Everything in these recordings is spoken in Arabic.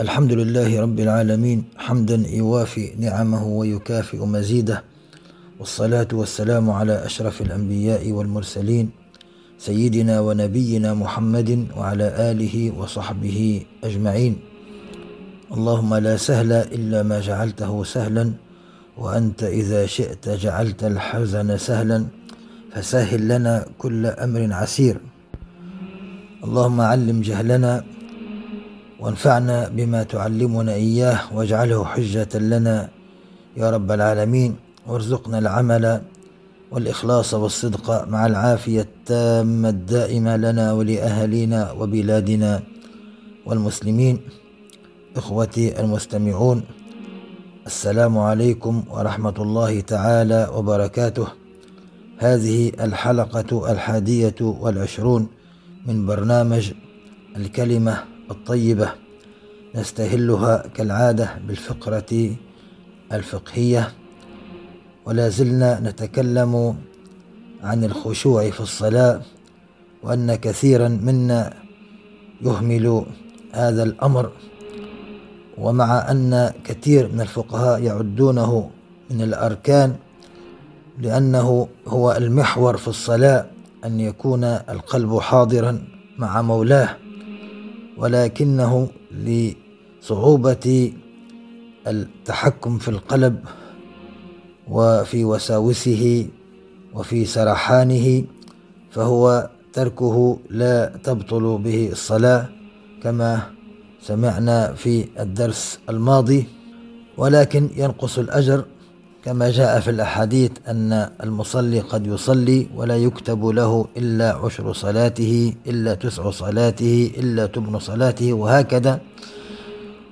الحمد لله رب العالمين حمدا يوافي نعمه ويكافئ مزيده والصلاة والسلام على أشرف الأنبياء والمرسلين سيدنا ونبينا محمد وعلى آله وصحبه أجمعين. اللهم لا سهل إلا ما جعلته سهلا وأنت إذا شئت جعلت الحزن سهلا فسهل لنا كل أمر عسير. اللهم علم جهلنا وانفعنا بما تعلمنا إياه واجعله حجة لنا. يا رب العالمين وارزقنا العمل والإخلاص والصدق مع العافية التامة الدائمة لنا ولأهالينا وبلادنا والمسلمين. إخوتي المستمعون السلام عليكم ورحمة الله تعالى وبركاته. هذه الحلقة الحادية والعشرون من برنامج الكلمة الطيبة نستهلها كالعادة بالفقرة الفقهية. ولا زلنا نتكلم عن الخشوع في الصلاة وأن كثيرا منا يهمل هذا الأمر. ومع أن كثير من الفقهاء يعدونه من الأركان لأنه هو المحور في الصلاة أن يكون القلب حاضرا مع مولاه. ولكنه لصعوبة التحكم في القلب وفي وساوسه وفي سرحانه فهو تركه لا تبطل به الصلاة كما سمعنا في الدرس الماضي ولكن ينقص الأجر كما جاء في الأحاديث أن المصلي قد يصلي ولا يكتب له إلا عشر صلاته إلا تسع صلاته إلا تبن صلاته وهكذا.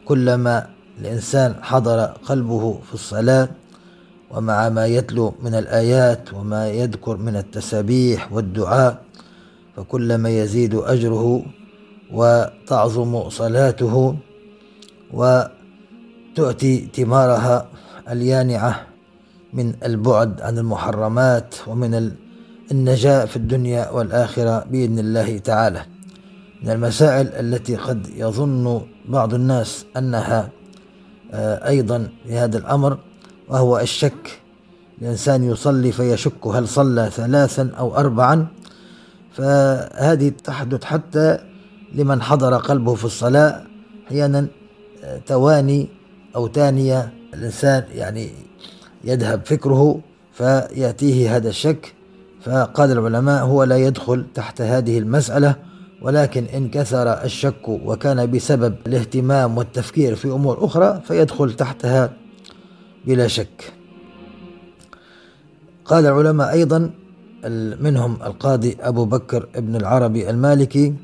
كلما الإنسان حضر قلبه في الصلاة ومع ما يتلو من الآيات وما يذكر من التسابيح والدعاء فكلما يزيد أجره وتعظم صلاته وتؤتي ثمارها اليانعة من البعد عن المحرمات ومن النجاة في الدنيا والآخرة بإذن الله تعالى. من المسائل التي قد يظن بعض الناس أنها آه، أيضا في هذا الأمر وهو الشك. الإنسان يصلي فيشك هل صلى ثلاثا أو أربعا فهذه تحدث حتى لمن حضر قلبه في الصلاة. أحيانا آه، تواني أو تانية الإنسان يعني يذهب فكره فيأتيه هذا الشك فقال العلماء هو لا يدخل تحت هذه المسألة ولكن إن كثر الشك وكان بسبب الاهتمام والتفكير في أمور أخرى فيدخل تحتها بلا شك. قال العلماء أيضا منهم القاضي أبو بكر ابن العربي المالكي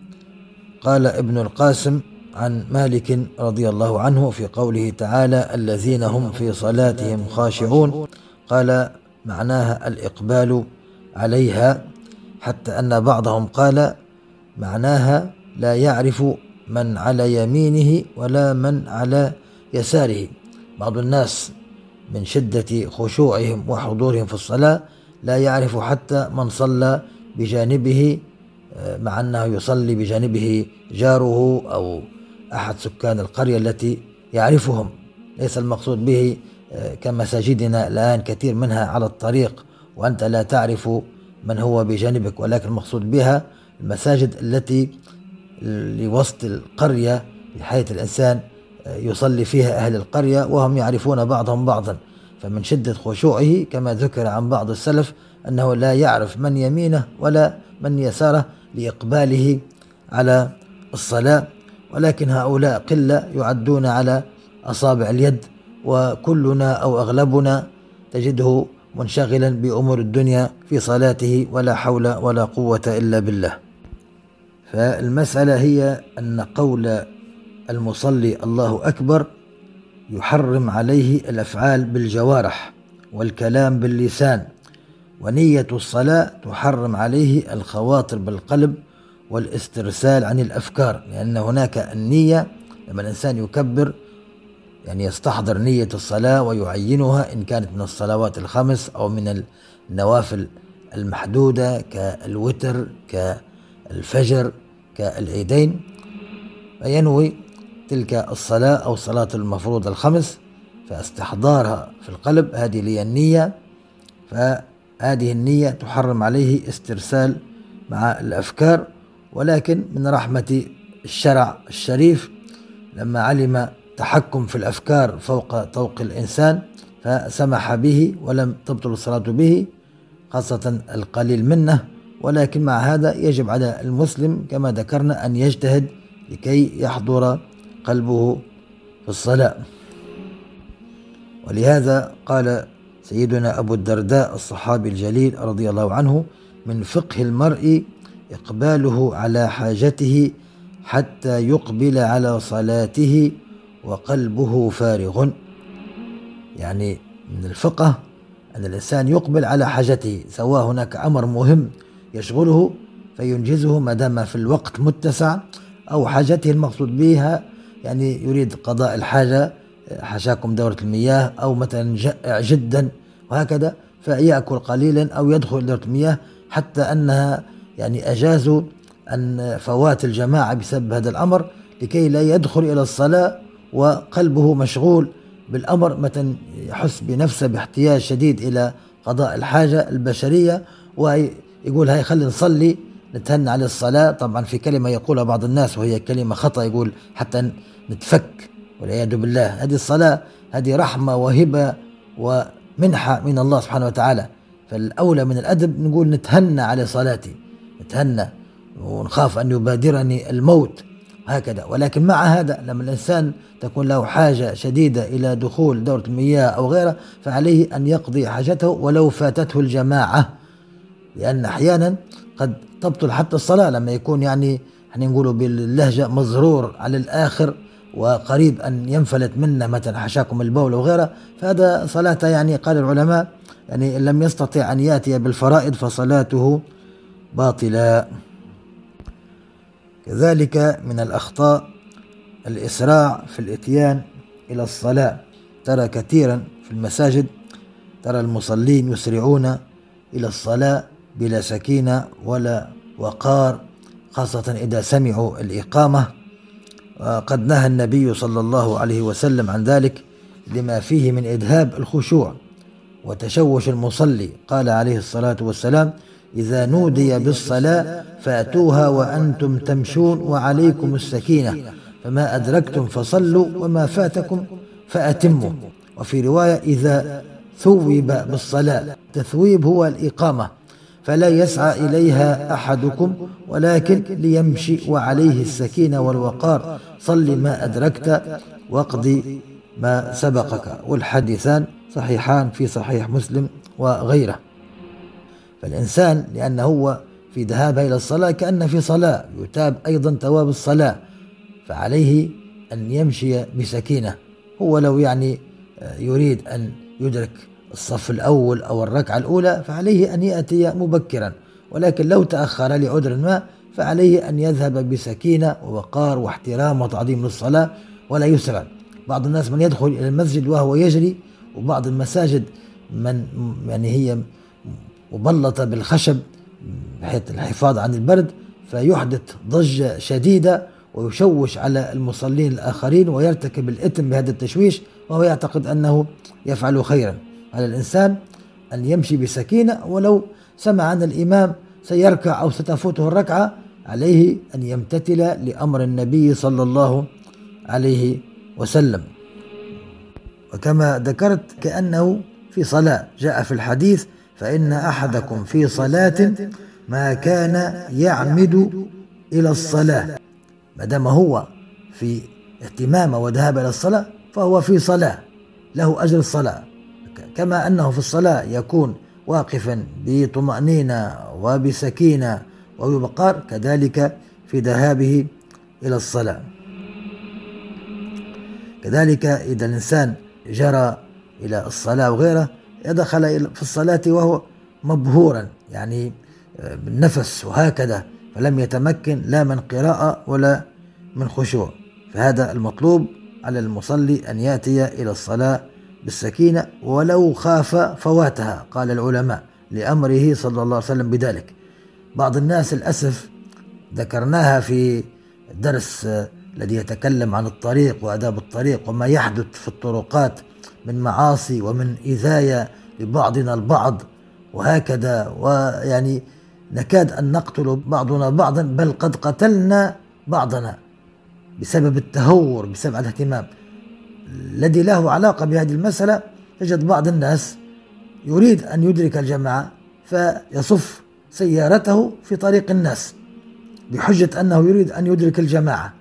قال ابن القاسم عن مالك رضي الله عنه في قوله تعالى الذين هم في صلاتهم خاشعون. قال معناها الإقبال عليها حتى أن بعضهم قال معناها لا يعرف من على يمينه ولا من على يساره. بعض الناس من شدة خشوعهم وحضورهم في الصلاة لا يعرف حتى من صلى بجانبه مع أنه يصلي بجانبه جاره أو أحد سكان القرية التي يعرفهم. ليس المقصود به آه، كمساجدنا الآن كثير منها على الطريق وأنت لا تعرف من هو بجانبك ولكن المقصود بها المساجد التي لوسط القرية بحيث الإنسان يصلي فيها أهل القرية وهم يعرفون بعضهم بعضا. فمن شدة خشوعه كما ذكر عن بعض السلف أنه لا يعرف من يمينه ولا من يساره لإقباله على الصلاة. ولكن هؤلاء قلة يعدون على أصابع اليد وكلنا أو أغلبنا تجده منشغلا بأمور الدنيا في صلاته ولا حول ولا قوة إلا بالله. فالمسألة هي أن قول المصلي الله أكبر يحرم عليه الأفعال بالجوارح والكلام باللسان ونية الصلاة تحرم عليه الخواطر بالقلب والاسترسال عن الأفكار لأن هناك النية لما الإنسان يكبر يعني يستحضر نية الصلاة ويعينها إن كانت من الصلوات الخمس أو من النوافل المحدودة كالوتر كالفجر كالعيدين. فينوي تلك الصلاة أو الصلاة المفروضة الخمس فاستحضارها في القلب هذه لي النية. فهذه النية تحرم عليه استرسال مع الأفكار. ولكن من رحمة الشرع الشريف لما علم تحكم في الأفكار فوق طوق الإنسان فسمح به ولم تبطل الصلاة به خاصة القليل منه. ولكن مع هذا يجب على المسلم كما ذكرنا أن يجتهد لكي يحضر قلبه في الصلاة. ولهذا قال سيدنا أبو الدرداء الصحابي الجليل رضي الله عنه من فقه المرء إقباله على حاجته حتى يقبل على صلاته وقلبه فارغ. يعني من الفقه أن الإنسان يقبل على حاجته سواء هناك أمر مهم يشغله فينجزه ما دام في الوقت متسع أو حاجته المقصود بها يعني يريد قضاء الحاجة حاشاكم دورة المياه أو مثلا جائع جدا وهكذا فيأكل قليلا أو يدخل دورة المياه حتى أنها يعني أجازوا أن فوات الجماعة بسبب هذا الأمر لكي لا يدخل إلى الصلاة وقلبه مشغول بالأمر متى يحس بنفسه باحتياج شديد إلى قضاء الحاجة البشرية ويقول هاي خلي نصلي نتهنى على الصلاة. طبعا في كلمة يقولها بعض الناس وهي كلمة خطأ يقول حتى نتفك والعياذ بالله. هذه الصلاة هذه رحمة وهبة ومنحة من الله سبحانه وتعالى. فالأولى من الأدب نقول نتهنى على صلاتي. نتهنى ونخاف أن يبادرني الموت هكذا. ولكن مع هذا لما الإنسان تكون له حاجة شديدة إلى دخول دورة المياه أو غيره فعليه أن يقضي حاجته ولو فاتته الجماعة. لأن أحيانا قد تبطل حتى الصلاة لما يكون يعني إحنا نقولوا باللهجة مزرور على الآخر وقريب أن ينفلت منا مثلا حشاكم البول وغيره فهذا صلاته يعني قال العلماء يعني إن لم يستطع أن يأتي بالفرائض فصلاته باطلة كذلك من الأخطاء الإسراع في الإتيان إلى الصلاة. ترى كثيرا في المساجد ترى المصلين يسرعون إلى الصلاة بلا سكينة ولا وقار خاصة إذا سمعوا الإقامة. وقد نهى النبي صلى الله عليه وسلم عن ذلك لما فيه من إذهاب الخشوع وتشوش المصلي. قال عليه الصلاة والسلام إذا نودي بالصلاة فأتوها وأنتم تمشون وعليكم السكينة. فما أدركتم فصلوا وما فاتكم فأتموا. وفي رواية إذا ثوب بالصلاة تثويب هو الإقامة فلا يسعى إليها أحدكم ولكن ليمشي وعليه السكينة والوقار. صل ما أدركت واقضي ما سبقك. والحديثان صحيحان في صحيح مسلم وغيره. فالإنسان لأنه هو في ذهابه إلى الصلاة كأن في صلاة يتاب أيضا تواب الصلاة فعليه أن يمشي بسكينة. هو لو يعني يريد أن يدرك الصف الأول أو الركعة الأولى فعليه أن يأتي مبكرا. ولكن لو تأخر لعذر ما فعليه أن يذهب بسكينة ووقار واحترام وتعظيم للصلاة ولا يسرع. بعض الناس من يدخل إلى المسجد وهو يجري وبعض المساجد من يعني هي مبلطة بالخشب بحيث الحفاظ عن البرد فيحدث ضجة شديدة ويشوش على المصلين الآخرين ويرتكب الإثم بهذا التشويش وهو يعتقد أنه يفعل خيرا. على الإنسان أن يمشي بسكينة ولو سمع أن الإمام سيركع أو ستفوته الركعة عليه أن يمتثل لأمر النبي صلى الله عليه وسلم. وكما ذكرت كأنه في صلاة. جاء في الحديث فإن أحدكم في صلاة ما كان يعمد إلى الصلاة ما دام هو في اهتمام وذهاب إلى الصلاة فهو في صلاة له أجر الصلاة. كما أنه في الصلاة يكون واقفا بطمأنينة وبسكينة وبوقار كذلك في ذهابه إلى الصلاة. كذلك إذا الإنسان جرى إلى الصلاة وغيره يدخل في الصلاة وهو مبهورا يعني آه، بالنفس وهكذا فلم يتمكن لا من قراءة ولا من خشوع. فهذا المطلوب على المصلي أن يأتي إلى الصلاة بالسكينة ولو خاف فواتها قال العلماء لأمره صلى الله عليه وسلم بذلك. بعض الناس للأسف ذكرناها في الدرس آه، الذي يتكلم عن الطريق وآداب الطريق وما يحدث في الطرقات من معاصي ومن إذاية لبعضنا البعض وهكذا. ويعني نكاد أن نقتل بعضنا بعضا بل قد قتلنا بعضنا بسبب التهور بسبب الاهتمام. الذي له علاقة بهذه المسألة يجد بعض الناس يريد أن يدرك الجماعة فيصف سيارته في طريق الناس بحجة أنه يريد أن يدرك الجماعة.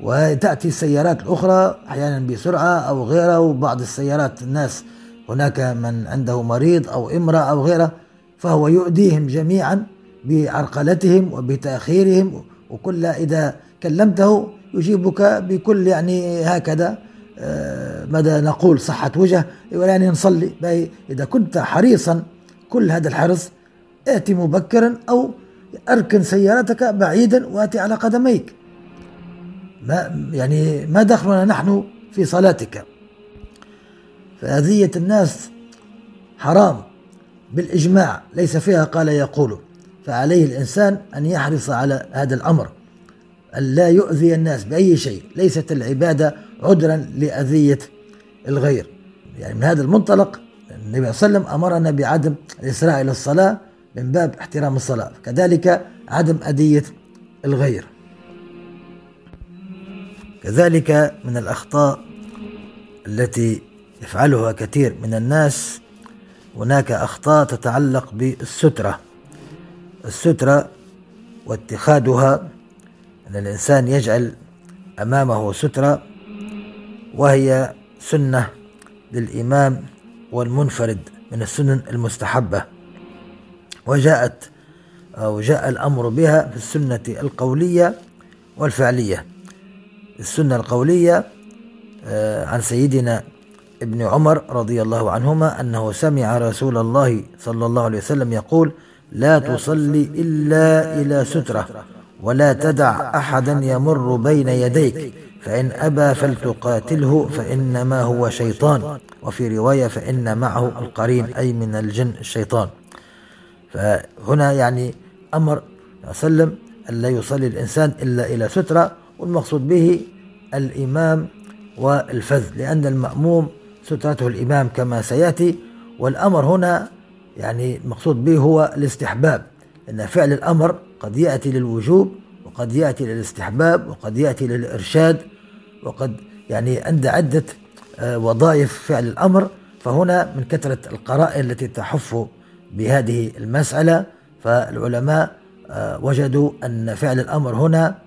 وتأتي السيارات الأخرى أحيانا بسرعة أو غيره وبعض السيارات الناس هناك من عنده مريض أو امرأة أو غيره فهو يؤذيهم جميعا بعرقلتهم وبتأخيرهم وكل إذا كلمته يجيبك بكل يعني هكذا آه، ماذا نقول صحة وجه يعني نصلي. إذا كنت حريصا كل هذا الحرص ائتي مبكرا أو أركن سيارتك بعيدا وأتي على قدميك. ما يعني ما دخلنا نحن في صلاتك. فأذية الناس حرام بالإجماع ليس فيها قال يقول. فعليه الإنسان أن يحرص على هذا الأمر أن لا يؤذي الناس بأي شيء ليست العبادة عذرا لأذية الغير. يعني من هذا المنطلق النبي صلى الله عليه وسلم أمرنا بعدم الإسراع إلى الصلاة من باب احترام الصلاة كذلك عدم أذية الغير. كذلك من الأخطاء التي يفعلها كثير من الناس. هناك أخطاء تتعلق بالسترة. السترة واتخاذها أن الإنسان يجعل أمامه سترة وهي سنة للإمام والمنفرد من السنن المستحبة. وجاءت أو جاء الأمر بها في السنة القولية والفعلية. السنة القولية آه، عن سيدنا ابن عمر رضي الله عنهما أنه سمع رسول الله صلى الله عليه وسلم يقول لا تصلي إلا إلى سترة ولا تدع أحدا يمر بين يديك فإن أبى فلتقاتله فإنما هو شيطان وفي رواية فإن معه القرين أي من الجن الشيطان. فهنا يعني أمر وسلم أن لا يصلي الإنسان إلا إلى سترة والمقصود به الإمام والفذ لأن المأموم سترته الإمام كما سيأتي والأمر هنا يعني المقصود به هو الاستحباب أن فعل الأمر قد يأتي للوجوب وقد يأتي للاستحباب وقد يأتي للإرشاد وقد يعني عند عدة آه، وظائف فعل الأمر فهنا من كثرة القرائن التي تحف بهذه المسألة فالعلماء آه، وجدوا أن فعل الأمر هنا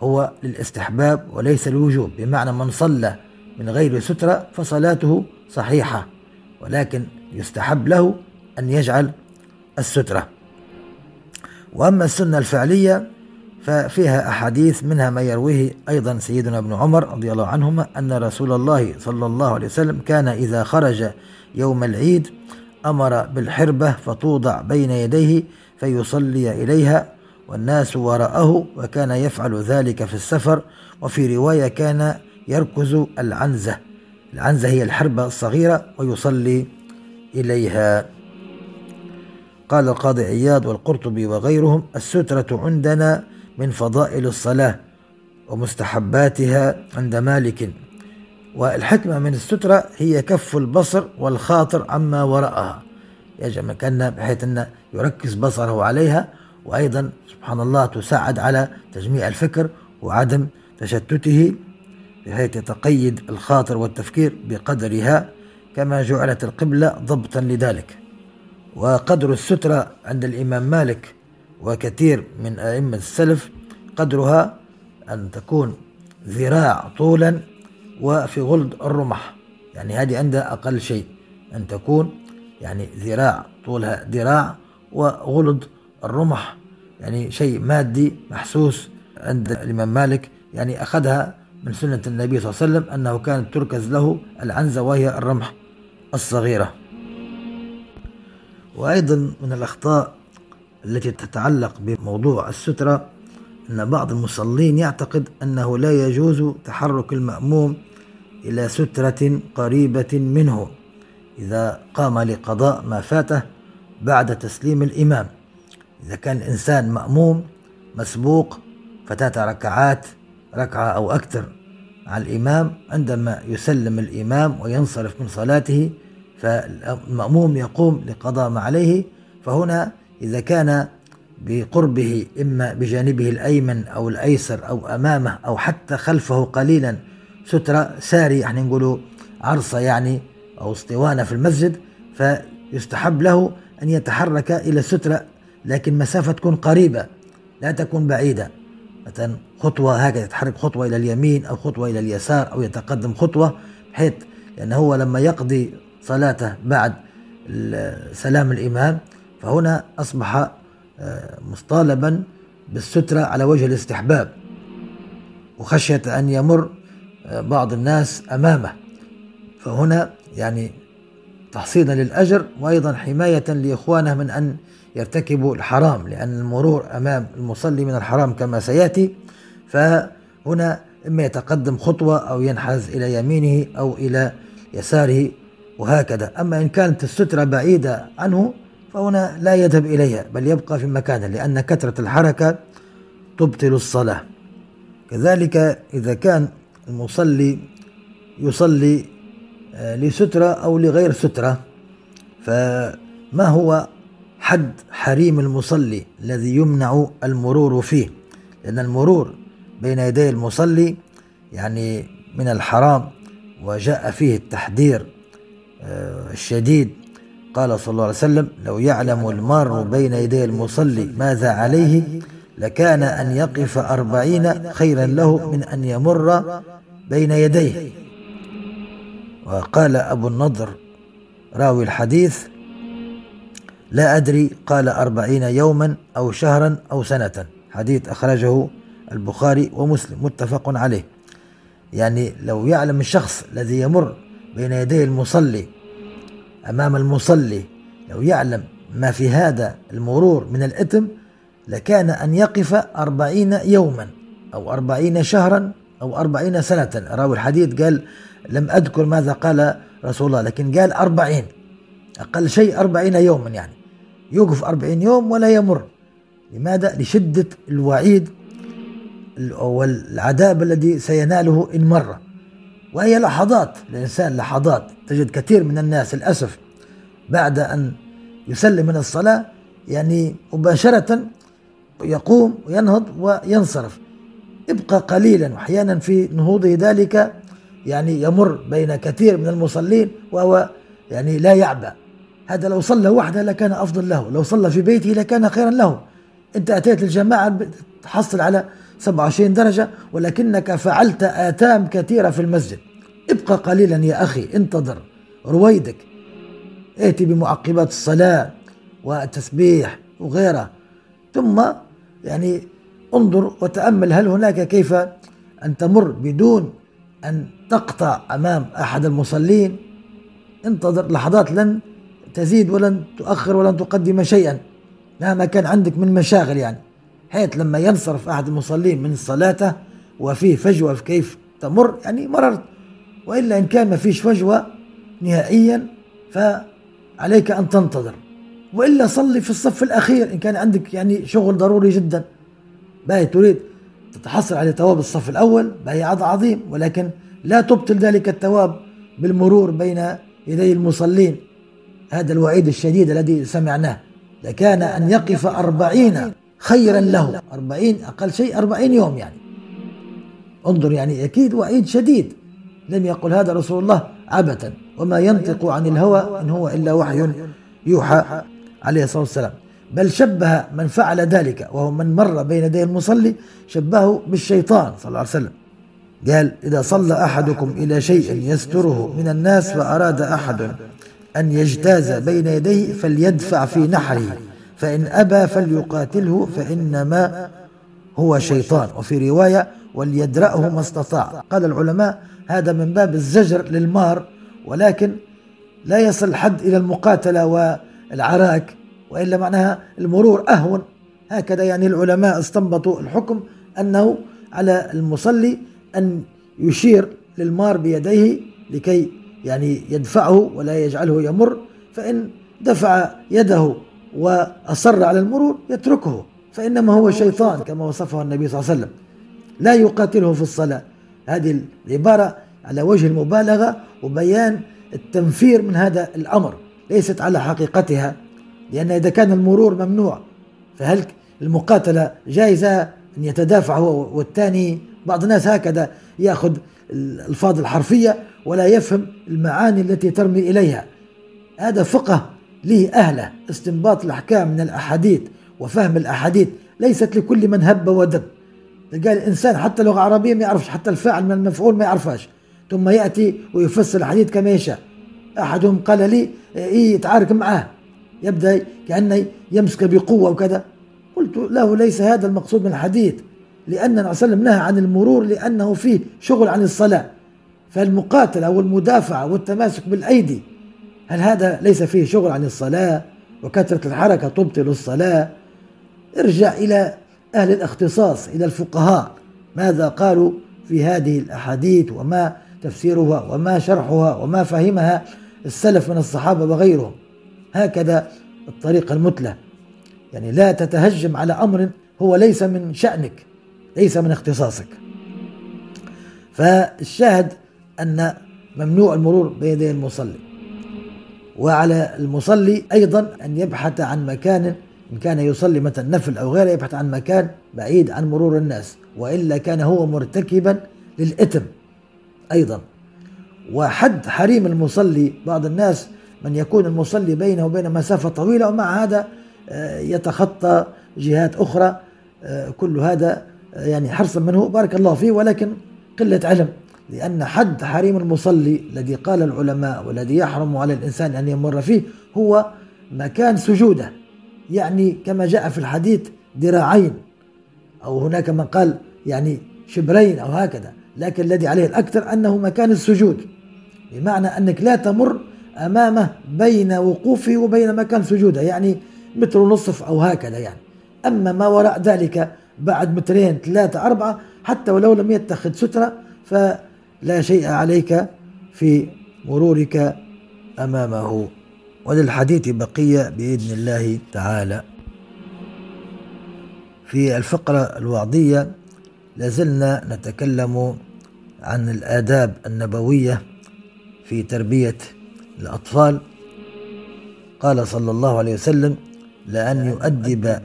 هو للاستحباب وليس الوجوب بمعنى من صلى من غير سترة فصلاته صحيحة ولكن يستحب له أن يجعل السترة. وأما السنة الفعلية ففيها أحاديث منها ما يرويه أيضا سيدنا ابن عمر رضي الله عنهما أن رسول الله صلى الله عليه وسلم كان إذا خرج يوم العيد أمر بالحربة فتوضع بين يديه فيصلي إليها والناس وراءه وكان يفعل ذلك في السفر وفي رواية كان يركز العنزة. العنزة هي الحربة الصغيرة ويصلي إليها. قال القاضي عياض والقرطبي وغيرهم السترة عندنا من فضائل الصلاة ومستحباتها عند مالك. والحكمة من السترة هي كف البصر والخاطر عما وراءها. يجب كان بحيث أنه يركز بصره عليها وأيضا سبحان الله تساعد على تجميع الفكر وعدم تشتته بحيث يتقيد الخاطر والتفكير بقدرها كما جعلت القبلة ضبطا لذلك. وقدر السترة عند الإمام مالك وكثير من أئمة السلف قدرها أن تكون ذراع طولا وفي غلد الرمح. يعني هذه عندها أقل شيء أن تكون يعني ذراع طولها ذراع وغلد الرمح. يعني شيء مادي محسوس عند الإمام مالك يعني أخذها من سنة النبي صلى الله عليه وسلم أنه كانت تركز له العنزة وهي الرمح الصغيرة. وأيضا من الأخطاء التي تتعلق بموضوع السترة أن بعض المصلين يعتقد أنه لا يجوز تحرك المأموم إلى سترة قريبة منه إذا قام لقضاء ما فاته بعد تسليم الإمام. إذا كان الإنسان مأموم مسبوق فتاة ركعات ركعة أو أكثر على الإمام عندما يسلم الإمام وينصرف من صلاته فالمأموم يقوم لقضاء ما عليه. فهنا إذا كان بقربه إما بجانبه الأيمن أو الأيسر أو أمامه أو حتى خلفه قليلا سترة ساري يعني نقولوا عرصة يعني أو اسطوانة في المسجد فيستحب له أن يتحرك إلى السترة لكن مسافة تكون قريبة لا تكون بعيدة. مثلا خطوة هكذا يتحرك خطوة إلى اليمين أو خطوة إلى اليسار أو يتقدم خطوة بحيث لأنه هو لما يقضي صلاته بعد سلام الإمام فهنا أصبح آه، مطالبا بالسترة على وجه الاستحباب وخشية أن يمر آه، بعض الناس أمامه. فهنا يعني تحصيلا للأجر وأيضا حماية لإخوانه من أن يرتكبوا الحرام لأن المرور أمام المصلي من الحرام كما سيأتي فهنا إما يتقدم خطوة أو ينحاز إلى يمينه أو إلى يساره وهكذا. أما إن كانت السترة بعيدة عنه فهنا لا يذهب إليها بل يبقى في مكانه لأن كثرة الحركة تبطل الصلاة. كذلك إذا كان المصلي يصلي آه، لسترة أو لغير سترة فما هو حد حريم المصلي الذي يمنع المرور فيه. لأن المرور بين يدي المصلي يعني من الحرام وجاء فيه التحذير آه، الشديد. قال صلى الله عليه وسلم لو يعلم المار بين يدي المصلي ماذا عليه لكان أن يقف أربعين خيرا له من أن يمر بين يديه. وقال أبو النضر راوي الحديث لا أدري قال أربعين يوما أو شهرا أو سنة. حديث أخرجه البخاري ومسلم متفق عليه. يعني لو يعلم الشخص الذي يمر بين يدي المصلي أمام المصلي لو يعلم ما في هذا المرور من الإثم لكان أن يقف أربعين يوما أو أربعين شهرا أو أربعين سنة. راوي الحديث قال لم أذكر ماذا قال رسول الله لكن قال أربعين. أقل شيء أربعين يوما يعني. يوقف أربعين يوم ولا يمر. لماذا؟ لشدة الوعيد والعذاب الذي سيناله إن مر. وهي لحظات. الإنسان لحظات. تجد كثير من الناس للأسف بعد أن يسلم من الصلاة يعني مباشرة يقوم وينهض وينصرف. ابقى قليلا واحيانا في نهوضه ذلك يعني يمر بين كثير من المصلين وهو يعني لا يعبأ. هذا لو صلى وحده لكان أفضل له. لو صلى في بيته لكان خيرا له. أنت أتيت الجماعة تحصل على 27 درجة ولكنك فعلت آثام كثيرة في المسجد. ابقى قليلا يا أخي انتظر. رويدك. ائتي بمعقبات الصلاة والتسبيح وغيرها. ثم يعني انظر وتأمل هل هناك كيف أن تمر بدون أن تقطع أمام أحد المصلين. انتظر لحظات لن تزيد ولن تؤخر ولن تقدم شيئا مهما كان عندك من مشاغل يعني. حيث لما ينصرف أحد المصلين من صلاته وفيه فجوة في كيف تمر يعني مررت. وإلا إن كان ما فيش فجوة نهائيا فعليك أن تنتظر. وإلا صلي في الصف الأخير إن كان عندك يعني شغل ضروري جدا. باهي تريد تتحصل على ثواب الصف الأول باهي عظيم ولكن لا تبطل ذلك الثواب بالمرور بين يدي المصلين. هذا الوعيد الشديد الذي سمعناه. لكان أن يقف أربعين خيرا له. أربعين أقل شيء أربعين يوم يعني. انظر يعني أكيد وعيد شديد. لم يقل هذا رسول الله عبثا. وما ينطق عن الهوى إن هو إلا وحي يوحى عليه الصلاة والسلام. بل شبه من فعل ذلك وهو من مر بين يدي المصلي شبهه بالشيطان صلى الله عليه وسلم. قال إذا صلى أحدكم إلى شيء يستره من الناس فأراد أحد أن يجتاز بين يديه فليدفع في نحره فإن أبى فليقاتله فإنما هو شيطان. وفي رواية وليدرأه ما استطاع. قال العلماء هذا من باب الزجر للمار ولكن لا يصل حد إلى المقاتلة والعراك وإلا معناها المرور أهون. هكذا يعني العلماء استنبطوا الحكم أنه على المصلي أن يشير للمار بيديه لكي يعني يدفعه ولا يجعله يمر فإن دفع يده وأصر على المرور يتركه فإنما هو شيطان كما وصفه النبي صلى الله عليه وسلم. لا يقاتله في الصلاة. هذه العبارة على وجه المبالغة وبيان التنفير من هذا الأمر ليست على حقيقتها لأن إذا كان المرور ممنوع فهل المقاتلة جائزة أن يتدافع هو والثاني بعض الناس هكذا يأخذ الألفاظ الحرفية ولا يفهم المعاني التي ترمي إليها. هذا فقه له أهله استنباط الأحكام من الأحاديث وفهم الأحاديث ليست لكل من هب ودب. تلقى الإنسان حتى لغة عربية ما يعرفش حتى الفاعل من المفعول ما يعرفهاش. ثم يأتي ويفسر الحديث كما يشاء. أحدهم قال لي إيه يتعارك معاه. يبدأ كأنه يمسك بقوة وكذا. قلت له ليس هذا المقصود من الحديث لأن النبي صلى الله عليه وسلم نهى عن المرور لأنه فيه شغل عن الصلاة. فالمقاتلة والمدافعة والتماسك بالأيدي هل هذا ليس فيه شغل عن الصلاة وكثرة الحركة تبطل الصلاة؟ ارجع إلى أهل الاختصاص إلى الفقهاء. ماذا قالوا في هذه الأحاديث؟ وما تفسيرها؟ وما شرحها؟ وما فهمها السلف من الصحابة وغيرهم؟ هكذا الطريقة المثلى يعني لا تتهجم على أمر هو ليس من شأنك ليس من اختصاصك. فالشاهد أن ممنوع المرور بيدي المصلي. وعلى المصلي أيضا أن يبحث عن مكان إن كان يصلي مثلا نفل أو غيره يبحث عن مكان بعيد عن مرور الناس. وإلا كان هو مرتكبا للإثم أيضا. وحد حريم المصلي بعض الناس من يكون المصلي بينه وبين مسافة طويلة ومع هذا آه، يتخطى جهات أخرى. آه، كل هذا آه، يعني حرصا منه بارك الله فيه ولكن قلة علم. لأن حد حريم المصلي الذي قال العلماء والذي يحرم على الإنسان أن يمر فيه هو مكان سجوده. يعني كما جاء في الحديث ذراعين أو هناك من قال يعني شبرين أو هكذا. لكن الذي عليه الأكثر أنه مكان السجود. بمعنى أنك لا تمر أمامه بين وقوفه وبين مكان سجوده يعني متر ونصف أو هكذا يعني. أما ما وراء ذلك بعد مترين ثلاثة أربعة حتى ولو لم يتخذ سترة فلا شيء عليك في مرورك أمامه. وللحديث بقية بإذن الله تعالى. في الفقرة الوعظية لازلنا نتكلم عن الآداب النبوية في تربية الأطفال. قال صلى الله عليه وسلم لأن يؤدب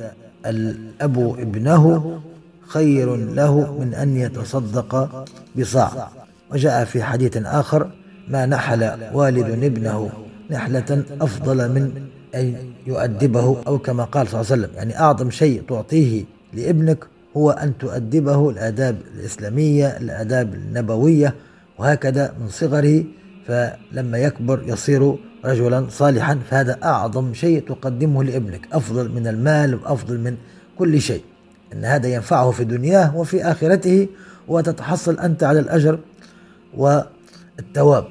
الأب ابنه خير له من أن يتصدق بصاع. وجاء في حديث آخر ما نحل والد ابنه نحلة أفضل من أن يؤدبه. أو كما قال صلى الله عليه وسلم يعني أعظم شيء تعطيه لابنك هو أن تؤدبه الآداب الإسلامية الآداب النبوية وهكذا من صغره فلما يكبر يصير رجلا صالحا فهذا أعظم شيء تقدمه لابنك أفضل من المال وأفضل من كل شيء. أن هذا ينفعه في دنياه وفي آخرته وتتحصل أنت على الأجر والثواب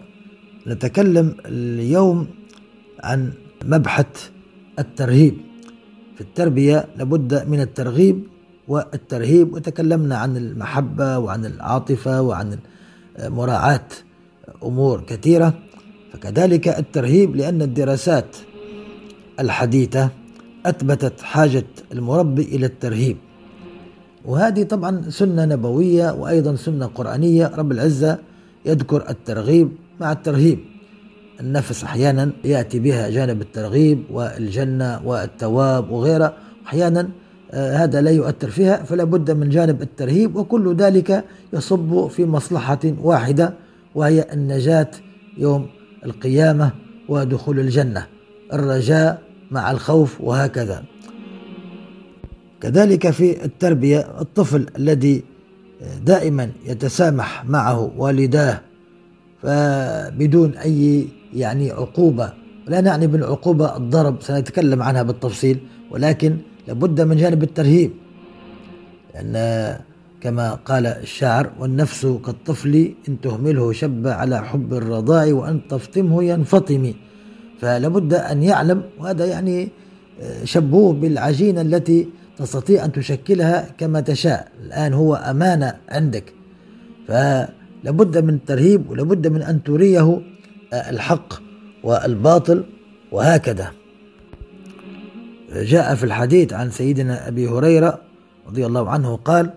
نتكلم اليوم عن مبحث الترهيب. في التربية لابد من الترغيب والترهيب وتكلمنا عن المحبة وعن العاطفة وعن مراعاة أمور كثيرة. فكذلك الترهيب لأن الدراسات الحديثة أثبتت حاجة المربي إلى الترهيب. وهذه طبعا سنة نبوية وأيضا سنة قرآنية. رب العزة يذكر الترغيب مع الترهيب. النفس أحيانا يأتي بها جانب الترغيب والجنة والتواب وغيرها. أحيانا آه، هذا لا يؤثر فيها فلا بد من جانب الترهيب وكل ذلك يصب في مصلحة واحدة وهي النجاة يوم القيامة ودخول الجنة. الرجاء مع الخوف وهكذا. كذلك في التربية الطفل الذي دائما يتسامح معه والداه فبدون أي يعني عقوبة لا نعني بالعقوبة الضرب سنتكلم عنها بالتفصيل ولكن لابد من جانب الترهيب لأن كما قال الشاعر والنفس كالطفل إن تهمله شب على حب الرضاع وأن تفطمه ينفطم فلابد أن يعلم وهذا يعني شبوه بالعجينة التي تستطيع أن تشكلها كما تشاء. الآن هو أمانة عندك. فلابد من الترهيب ولابد من أن تريه الحق والباطل وهكذا. جاء في الحديث عن سيدنا أبي هريرة رضي الله عنه قال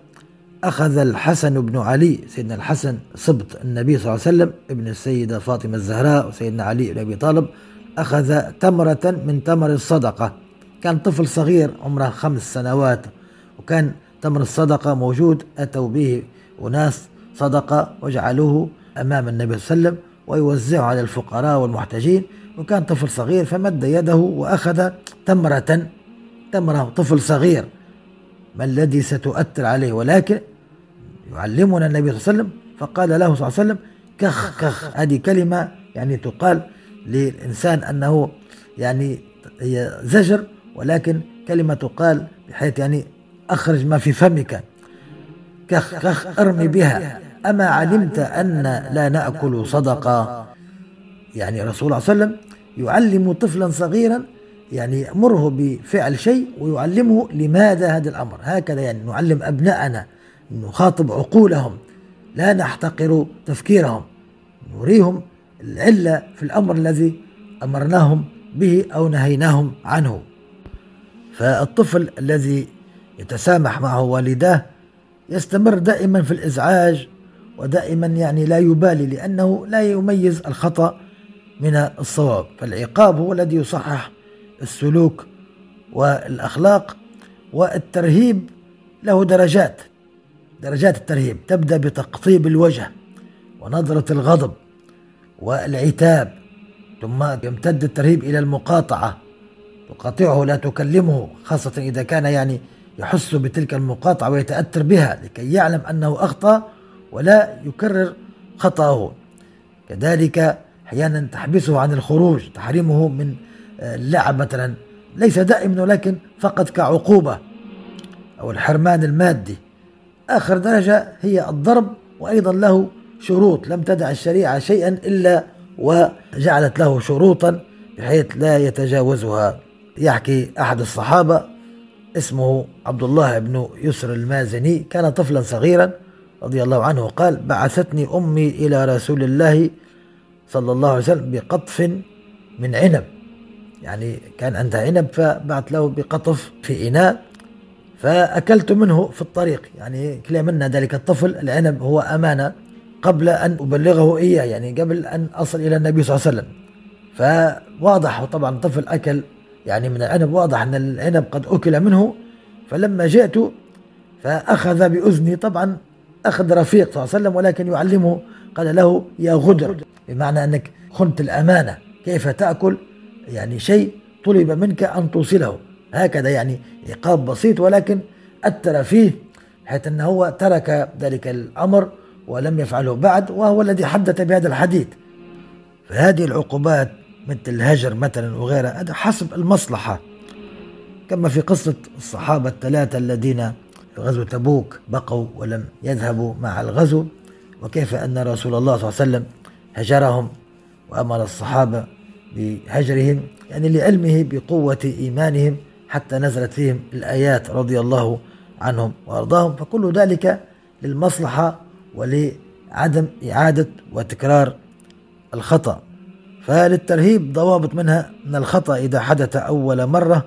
أخذ الحسن بن علي سيدنا الحسن سبط النبي صلى الله عليه وسلم ابن السيدة فاطمة الزهراء وسيدنا علي بن أبي طالب أخذ تمرة من تمر الصدقة. كان طفل صغير عمره خمس سنوات وكان تمر الصدقة موجود أتوا به أناس صدقة وجعلوه أمام النبي صلى الله عليه وسلم ويوزعه على الفقراء والمحتاجين. وكان طفل صغير فمد يده وأخذ تمرة تمرة طفل صغير ما الذي ستؤثر عليه؟ ولكن يعلمنا النبي صلى الله عليه وسلم فقال له صلى الله عليه وسلم كخ كخ. هذه كلمة يعني تقال للإنسان أنه يعني هي زجر ولكن كلمة تقال بحيث يعني أخرج ما في فمك. كخ كخ أرمي بها. أما علمت أن لا نأكل صدقة. يعني رسول الله صلى الله عليه وسلم يعلم طفلا صغيرا يعني يأمره بفعل شيء ويعلمه لماذا هذا الأمر. هكذا يعني نعلم أبناءنا نخاطب عقولهم. لا نحتقر تفكيرهم. نريهم العلة في الأمر الذي أمرناهم به أو نهيناهم عنه. فالطفل الذي يتسامح معه والداه يستمر دائما في الإزعاج ودائما يعني لا يبالي لأنه لا يميز الخطأ من الصواب. فالعقاب هو الذي يصحح السلوك والأخلاق والترهيب له درجات درجات الترهيب. تبدأ بتقطيب الوجه ونظرة الغضب والعتاب ثم يمتد الترهيب إلى المقاطعة. تقاطعه لا تكلمه خاصة إذا كان يعني يحس بتلك المقاطعة ويتأثر بها لكي يعلم أنه أخطأ ولا يكرر خطأه. كذلك أحيانا تحبسه عن الخروج تحريمه من اللعب مثلا. ليس دائما ولكن فقط كعقوبة أو الحرمان المادي. آخر درجة هي الضرب وأيضا له شروط. لم تدع الشريعة شيئا إلا وجعلت له شروطا بحيث لا يتجاوزها. يحكي أحد الصحابة اسمه عبد الله بن يسر المازني كان طفلا صغيرا رضي الله عنه قال بعثتني أمي إلى رسول الله صلى الله عليه وسلم بقطف من عنب. يعني كان عندها عنب فبعت له بقطف في إناء فأكلت منه في الطريق. يعني كلا منا ذلك الطفل العنب هو أمانة قبل أن أبلغه إياه يعني قبل أن أصل إلى النبي صلى الله عليه وسلم. فواضح طبعا طفل أكل يعني من العنب واضح أن العنب قد أكل منه. فلما جئت فأخذ بأذني طبعا أخذ رفيق صلى الله عليه وسلم ولكن يعلمه قال له يا غدر. بمعنى أنك خنت الأمانة. كيف تأكل؟ يعني شيء طلب منك أن توصله. هكذا يعني عقاب بسيط ولكن أثر فيه حيث أنه هو ترك ذلك الأمر ولم يفعله بعد وهو الذي حدث بهذا الحديث. فهذه العقوبات مثل الهجر مثلا وغيرها هذا حسب المصلحة. كما في قصة الصحابة الثلاثة الذين في غزو تبوك بقوا ولم يذهبوا مع الغزو وكيف أن رسول الله صلى الله عليه وسلم هجرهم وأمر الصحابة بهجرهم يعني لعلمه بقوة إيمانهم حتى نزلت فيهم الآيات رضي الله عنهم وأرضاهم. فكل ذلك للمصلحة ولعدم إعادة وتكرار الخطأ. فللترهيب ضوابط منها أن الخطأ إذا حدث أول مرة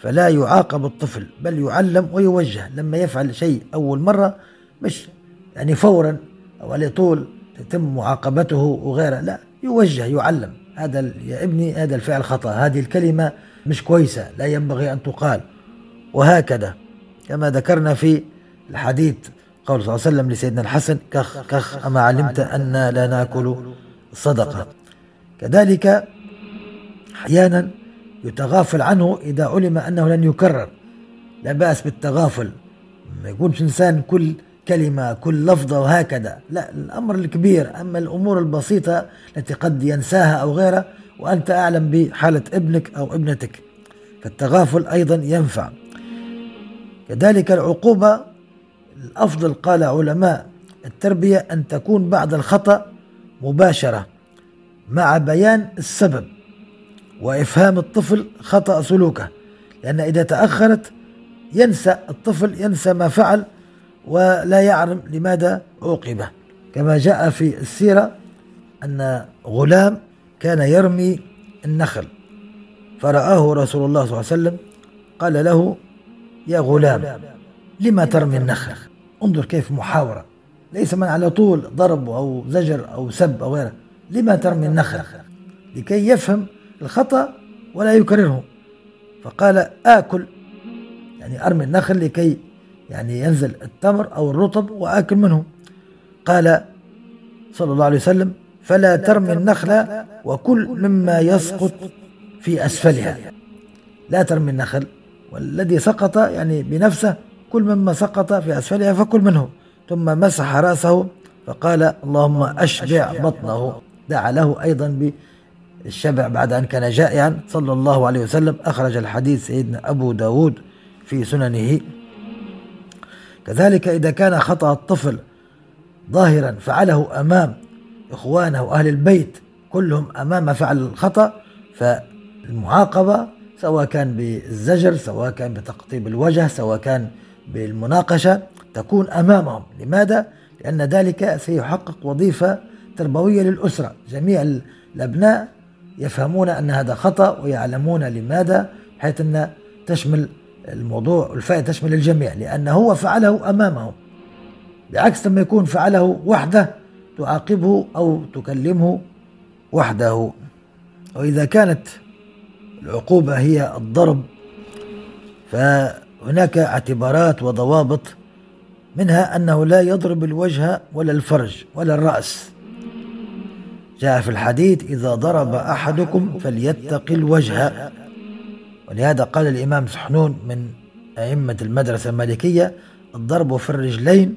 فلا يعاقب الطفل بل يعلم ويوجه لما يفعل شيء أول مرة مش يعني فورا أو على طول تتم معاقبته وغيره لا يوجه يعلم هذا يا ابني هذا الفعل خطأ هذه الكلمة مش كويسة لا ينبغي أن تقال وهكذا كما ذكرنا في الحديث قول صلى الله عليه وسلم لسيدنا الحسن كخ كخ أما علمت أن لا ناكل صدقة كذلك أحيانا يتغافل عنه إذا علم أنه لن يكرر. لا بأس بالتغافل. ما يكونش إنسان كل كلمة كل لفظة وهكذا. لا الأمر الكبير. أما الأمور البسيطة التي قد ينساها أو غيرها وأنت أعلم بحالة ابنك أو ابنتك. فالتغافل أيضا ينفع. كذلك العقوبة الأفضل قال علماء التربية أن تكون بعد الخطأ مباشرة. مع بيان السبب وإفهام الطفل خطأ سلوكه لأن إذا تأخرت ينسى الطفل ينسى ما فعل ولا يعلم لماذا عوقب. كما جاء في السيرة أن غلام كان يرمي النخل فرآه رسول الله صلى الله عليه وسلم قال له يا غلام لما ترمي النخل؟ انظر كيف محاورة ليس من على طول ضرب أو زجر أو سب أو غيره. لما ترمي النخل لكي يفهم الخطأ ولا يكرره فقال آكل. يعني أرمي النخل لكي يعني ينزل التمر أو الرطب وآكل منه. قال صلى الله عليه وسلم فلا ترمي النخل وكل مما يسقط في أسفلها. لا ترمي النخل والذي سقط يعني بنفسه كل مما سقط في أسفلها فكل منه. ثم مسح رأسه فقال اللهم أشبع بطنه. دعا له أيضا بالشبع بعد أن كان جائعا. صلى الله عليه وسلم أخرج الحديث سيدنا أبو داود في سننه. كذلك إذا كان خطأ الطفل ظاهرا فعله أمام إخوانه وأهل البيت كلهم أمام فعل الخطأ فالمعاقبة سواء كان بالزجر سواء كان بتقطيب الوجه سواء كان بالمناقشة تكون أمامهم. لماذا؟ لأن ذلك سيحقق وظيفة تربوية للأسرة. جميع الأبناء يفهمون أن هذا خطأ ويعلمون لماذا حيث أن تشمل الموضوع الفائدة تشمل الجميع لأنه هو فعله أمامهم بعكس لما يكون فعله وحده تعاقبه أو تكلمه وحده. وإذا كانت العقوبة هي الضرب فهناك اعتبارات وضوابط منها أنه لا يضرب الوجه ولا الفرج ولا الرأس. جاء في الحديث إذا ضرب أحدكم فليتق الوجه ولهذا قال الإمام سحنون من أئمة المدرسة المالكية الضرب في الرجلين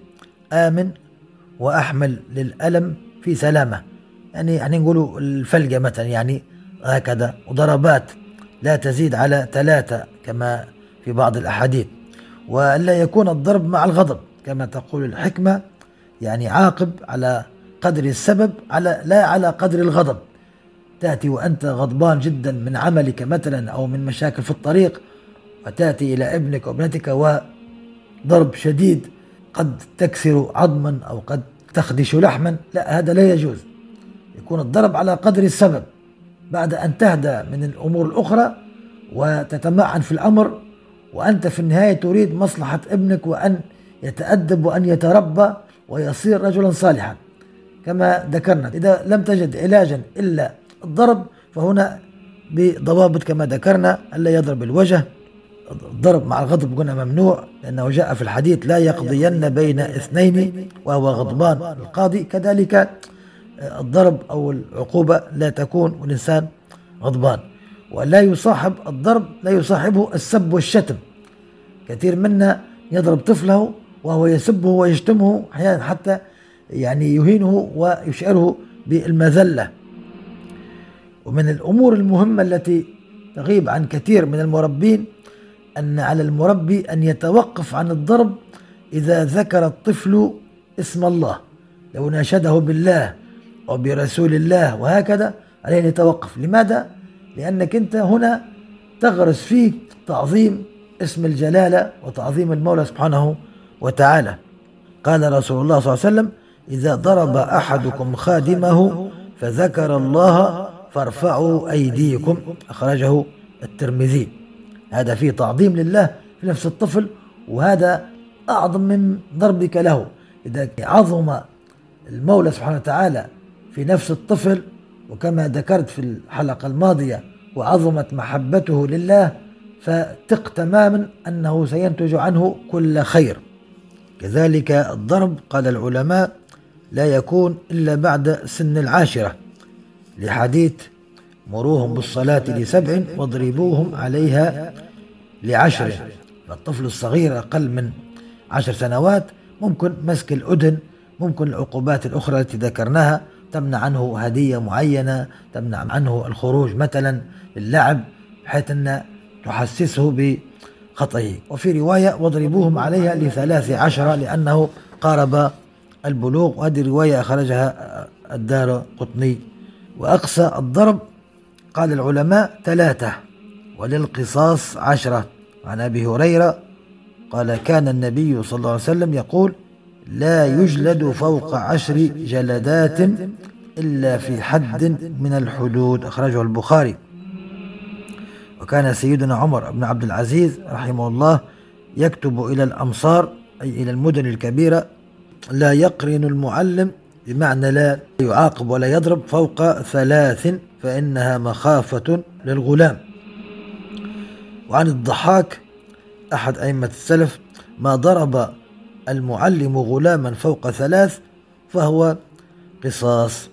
آمن وأحمل للألم في سلامة. يعني يعني نقولوا الفلقة مثلا يعني هكذا. وضربات لا تزيد على ثلاثة كما في بعض الأحاديث. وألا يكون الضرب مع الغضب كما تقول الحكمة يعني عاقب على قدر السبب على لا على قدر الغضب. تأتي وأنت غضبان جدا من عملك مثلا أو من مشاكل في الطريق وتأتي إلى ابنك وابنتك وضرب شديد قد تكسر عظما أو قد تخدش لحما. لا هذا لا يجوز. يكون الضرب على قدر السبب. بعد أن تهدى من الأمور الأخرى وتتمعن في الأمر وأنت في النهاية تريد مصلحة ابنك وأن يتأدب وأن يتربى ويصير رجلا صالحا. كما ذكرنا. إذا لم تجد علاجا إلا الضرب فهنا بضوابط كما ذكرنا ألا يضرب الوجه. الضرب مع الغضب قلنا ممنوع لأنه جاء في الحديث لا يقضين بين اثنين وهو غضبان. القاضي كذلك الضرب أو العقوبة لا تكون والإنسان غضبان. ولا يصاحب الضرب لا يصاحبه السب والشتم. كثير منا يضرب طفله وهو يسبه ويشتمه أحيانا حتى يعني يهينه ويشعره بالمذلة. ومن الأمور المهمة التي تغيب عن كثير من المربين أن على المربي أن يتوقف عن الضرب إذا ذكر الطفل اسم الله. لو ناشده بالله وبرسول الله وهكذا عليه أن يتوقف. لماذا؟ لأنك أنت هنا تغرس فيه تعظيم اسم الجلالة وتعظيم المولى سبحانه وتعالى. قال رسول الله صلى الله عليه وسلم إذا ضرب أحدكم خادمه فذكر الله فارفعوا أيديكم. أخرجه الترمذي. هذا فيه تعظيم لله في نفس الطفل وهذا أعظم من ضربك له. إذا عظم المولى سبحانه وتعالى في نفس الطفل وكما ذكرت في الحلقة الماضية وعظمت محبته لله فثق تماما أنه سينتج عنه كل خير. كذلك الضرب قال العلماء لا يكون إلا بعد سن العاشرة لحديث مروهم بالصلاة لسبع واضربوهم عليها لعشر. الطفل الصغير أقل من عشر سنوات ممكن مسك الأذن ممكن العقوبات الأخرى التي ذكرناها تمنع عنه هدية معينة تمنع عنه الخروج مثلا للعب بحيث أن تحسسه بخطئه. وفي رواية واضربوهم عليها لثلاث عشرة لأنه قارب البلوغ وهذه رواية أخرجها الدار قطني. وأقصى الضرب قال العلماء ثلاثة وللقصاص عشرة. عن أبي هريرة قال كان النبي صلى الله عليه وسلم يقول لا يجلد فوق عشر جلدات إلا في حد من الحدود أخرجه البخاري. وكان سيدنا عمر بن عبد العزيز رحمه الله يكتب إلى الأمصار أي إلى المدن الكبيرة لا يقرن المعلم بمعنى لا يعاقب ولا يضرب فوق ثلاث فإنها مخافة للغلام. وعن الضحاك أحد أئمة السلف ما ضرب المعلم غلاما فوق ثلاث فهو قصاص.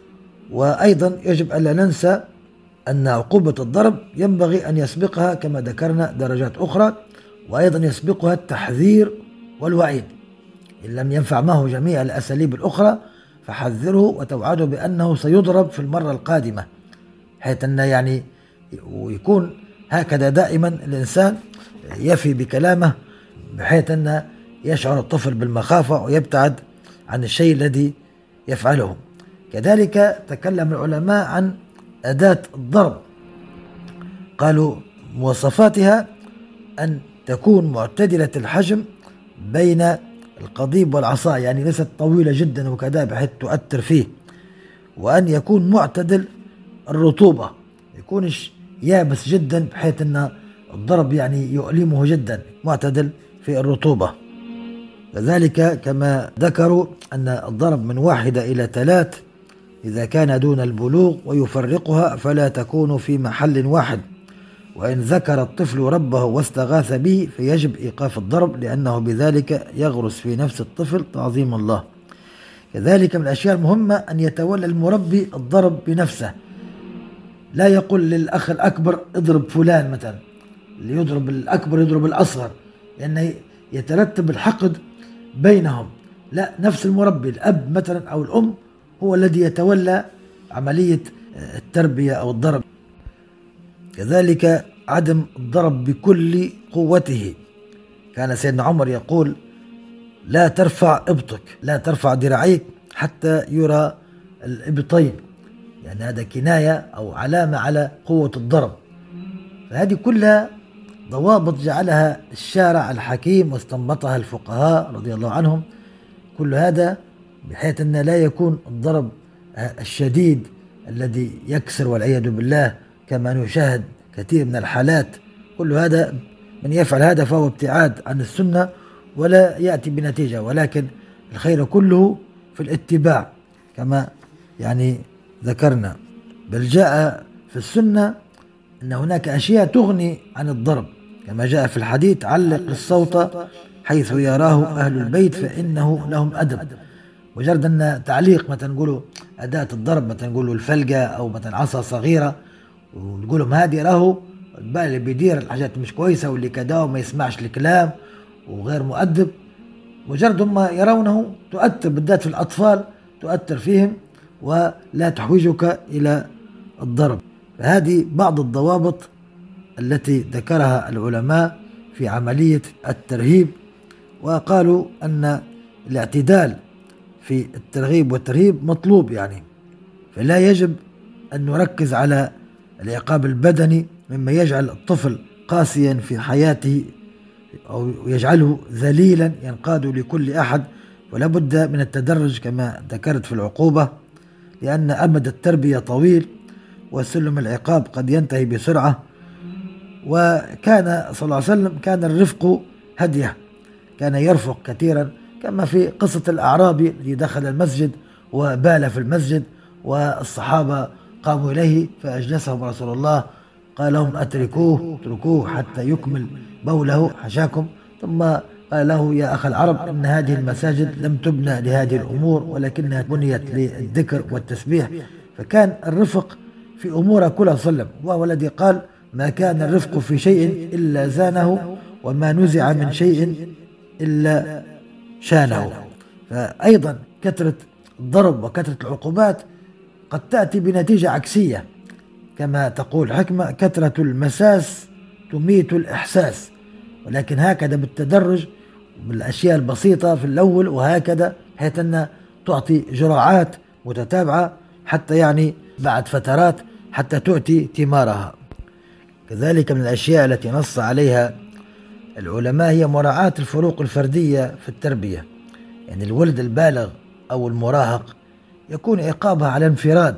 وأيضا يجب ألا ننسى أن عقوبة الضرب ينبغي أن يسبقها كما ذكرنا درجات أخرى وأيضا يسبقها التحذير والوعيد. إن لم ينفع معه جميع الأساليب الأخرى فحذره وتوعده بأنه سيضرب في المرة القادمة حيث أن يعني ويكون هكذا دائما الإنسان يفي بكلامه بحيث أن يشعر الطفل بالمخافة ويبتعد عن الشيء الذي يفعله. كذلك تكلم العلماء عن أداة الضرب. قالوا مواصفاتها أن تكون معتدلة الحجم بين القضيب والعصا يعني ليست طويلة جدا وكذا بحيث تؤثر فيه. وأن يكون معتدل الرطوبة يكونش يابس جدا بحيث أن الضرب يعني يؤلمه جدا معتدل في الرطوبة. كذلك كما ذكروا أن الضرب من واحدة إلى ثلاث إذا كان دون البلوغ ويفرقها فلا تكون في محل واحد. وإن ذكر الطفل ربه واستغاث به فيجب إيقاف الضرب لأنه بذلك يغرس في نفس الطفل تعظيم الله. كذلك من الأشياء المهمة أن يتولى المربي الضرب بنفسه. لا يقول للأخ الأكبر اضرب فلان مثلا اللي يضرب الأكبر يضرب الأصغر لأنه يترتب الحقد بينهم. لا نفس المربي الأب مثلا أو الأم هو الذي يتولى عملية التربية أو الضرب. كذلك عدم الضرب بكل قوته. كان سيدنا عمر يقول لا ترفع إبطك لا ترفع ذراعيك حتى يرى الإبطين. يعني هذا كناية أو علامة على قوة الضرب. فهذه كلها ضوابط جعلها الشارع الحكيم واستنبطها الفقهاء رضي الله عنهم. كل هذا بحيث أن لا يكون الضرب الشديد الذي يكسر والعياذ بالله كما نشاهد كثير من الحالات. كل هذا من يفعل هذا فهو ابتعاد عن السنة ولا يأتي بنتيجة ولكن الخير كله في الاتباع كما يعني ذكرنا. بل جاء في السنة أن هناك أشياء تغني عن الضرب. كما جاء في الحديث علق الصوت حيث يراه أهل البيت فإنه لهم أدب. مجرد أن تعليق مثلا نقولوا أداة الضرب مثلا نقولوا الفلقة أو مثلا عصا صغيرة ونقول لهم هذه راهو البال اللي بيدير الحاجات مش كويسة واللي كذا وما يسمعش الكلام وغير مؤدب مجرد هم يرونه تؤثر بالذات في الأطفال تؤثر فيهم ولا تحوجك إلى الضرب. هذه بعض الضوابط التي ذكرها العلماء في عملية الترهيب وقالوا أن الاعتدال في الترغيب والترهيب مطلوب يعني فلا يجب أن نركز على العقاب البدني مما يجعل الطفل قاسيا في حياته أو يجعله ذليلا ينقاد لكل أحد ولا بد من التدرج كما ذكرت في العقوبة لأن أمد التربية طويل وسلم العقاب قد ينتهي بسرعة. وكان صلى الله عليه وسلم كان الرفق هدية كان يرفق كثيرا كما في قصة الأعرابي الذي دخل المسجد وبال في المسجد والصحابة قاموا إليه فأجلسهم رسول الله. قال لهم أتركوه اتركوه حتى يكمل بوله حشاكم. ثم قال له يا أخ العرب إن هذه المساجد لم تبنى لهذه الأمور ولكنها بنيت للذكر والتسبيح. فكان الرفق في أمور كلها صلى وهو الذي قال ما كان الرفق في شيء إلا زانه وما نزع من شيء إلا شانه. فأيضا كثرة الضرب وكثرة العقوبات قد تأتي بنتيجة عكسية كما تقول حكمة كثرة المساس تميت الإحساس. ولكن هكذا بالتدرج بالأشياء البسيطة في الأول وهكذا حيث أن تعطي جرعات متتابعة حتى يعني بعد فترات حتى تؤتي ثمارها. كذلك من الأشياء التي نص عليها العلماء هي مراعاة الفروق الفردية في التربية. يعني الولد البالغ أو المراهق يكون عقابها على انفراد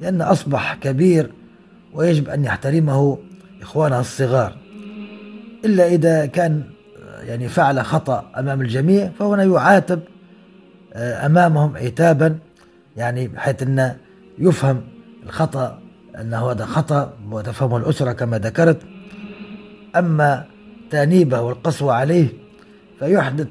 لأن أصبح كبير ويجب أن يحترمه إخوانه الصغار. إلا إذا كان يعني فعل خطأ أمام الجميع فهنا يعاتب آه، أمامهم عتابا يعني بحيث أن يفهم الخطأ أنه هذا خطأ وتفهمه الأسرة كما ذكرت. أما تأنيبه والقسوة عليه فيحدث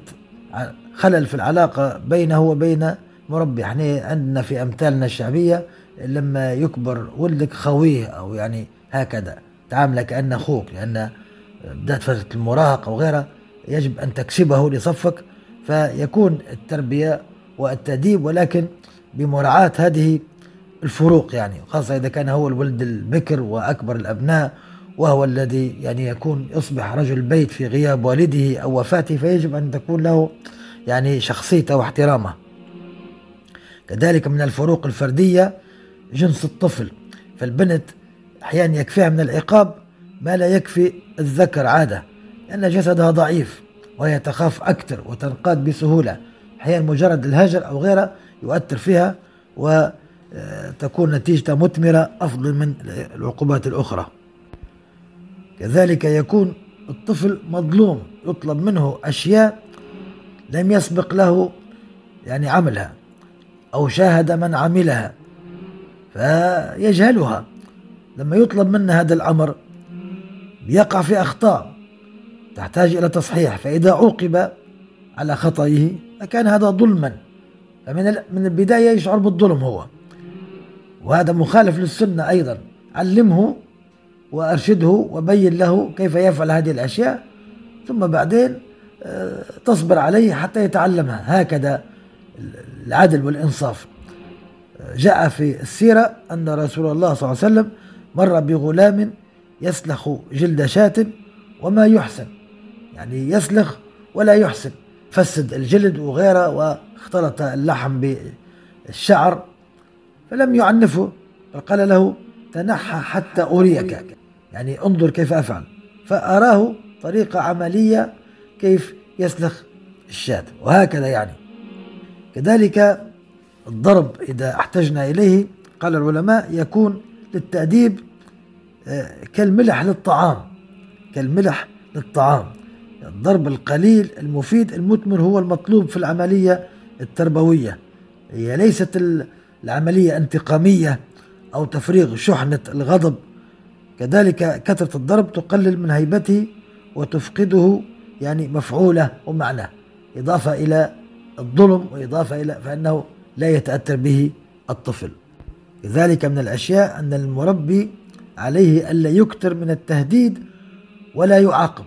خلل في العلاقة بينه وبين مربي. إحنا عندنا في أمثالنا الشعبية لما يكبر ولدك خويه أو يعني هكذا تعامله كأنه أخوك لأن بدأت فترة المراهقة وغيرها يجب أن تكسبه لصفك فيكون التربية والتأديب ولكن بمراعاة هذه الفروق يعني خاصة إذا كان هو الولد البكر وأكبر الأبناء وهو الذي يعني يكون يصبح رجل بيت في غياب والده أو وفاته فيجب أن تكون له يعني شخصيته واحترامه. كذلك من الفروق الفردية جنس الطفل. فالبنت أحيانا يكفيها من العقاب ما لا يكفي الذكر عادة لأن جسدها ضعيف وهي تخاف أكثر وتنقاد بسهولة. أحيانا مجرد الهجر أو غيره يؤثر فيها وتكون نتيجتها مثمرة أفضل من العقوبات الأخرى. كذلك يكون الطفل مظلوم يطلب منه أشياء لم يسبق له يعني عملها. أو شاهد من عملها فيجهلها. لما يطلب منه هذا الأمر يقع في أخطاء تحتاج إلى تصحيح فإذا عوقب على خطئه فكان هذا ظلما. فمن من البداية يشعر بالظلم هو. وهذا مخالف للسنة أيضا. علمه وأرشده وبين له كيف يفعل هذه الأشياء ثم بعدين آه، تصبر عليه حتى يتعلمها. هكذا العدل والإنصاف. جاء في السيرة أن رسول الله صلى الله عليه وسلم مر بغلام يسلخ جلد شاة وما يحسن. يعني يسلخ ولا يحسن فسد الجلد وغيره واختلط اللحم بالشعر فلم يعنفه فقال له تنحى حتى أريك. يعني انظر كيف أفعل. فأراه طريقة عملية كيف يسلخ الشاة. وهكذا يعني. كذلك الضرب إذا احتجنا إليه قال العلماء يكون للتأديب آه، كالملح للطعام كالملح للطعام. الضرب القليل المفيد المثمر هو المطلوب في العملية التربوية. هي ليست العملية انتقامية أو تفريغ شحنة الغضب. كذلك كثرة الضرب تقلل من هيبته وتفقده يعني مفعوله ومعناه. إضافة إلى الظلم وإضافة إلى فإنه لا يتأثر به الطفل. لذلك من الأشياء أن المربي عليه ألا يكثر من التهديد ولا يعاقب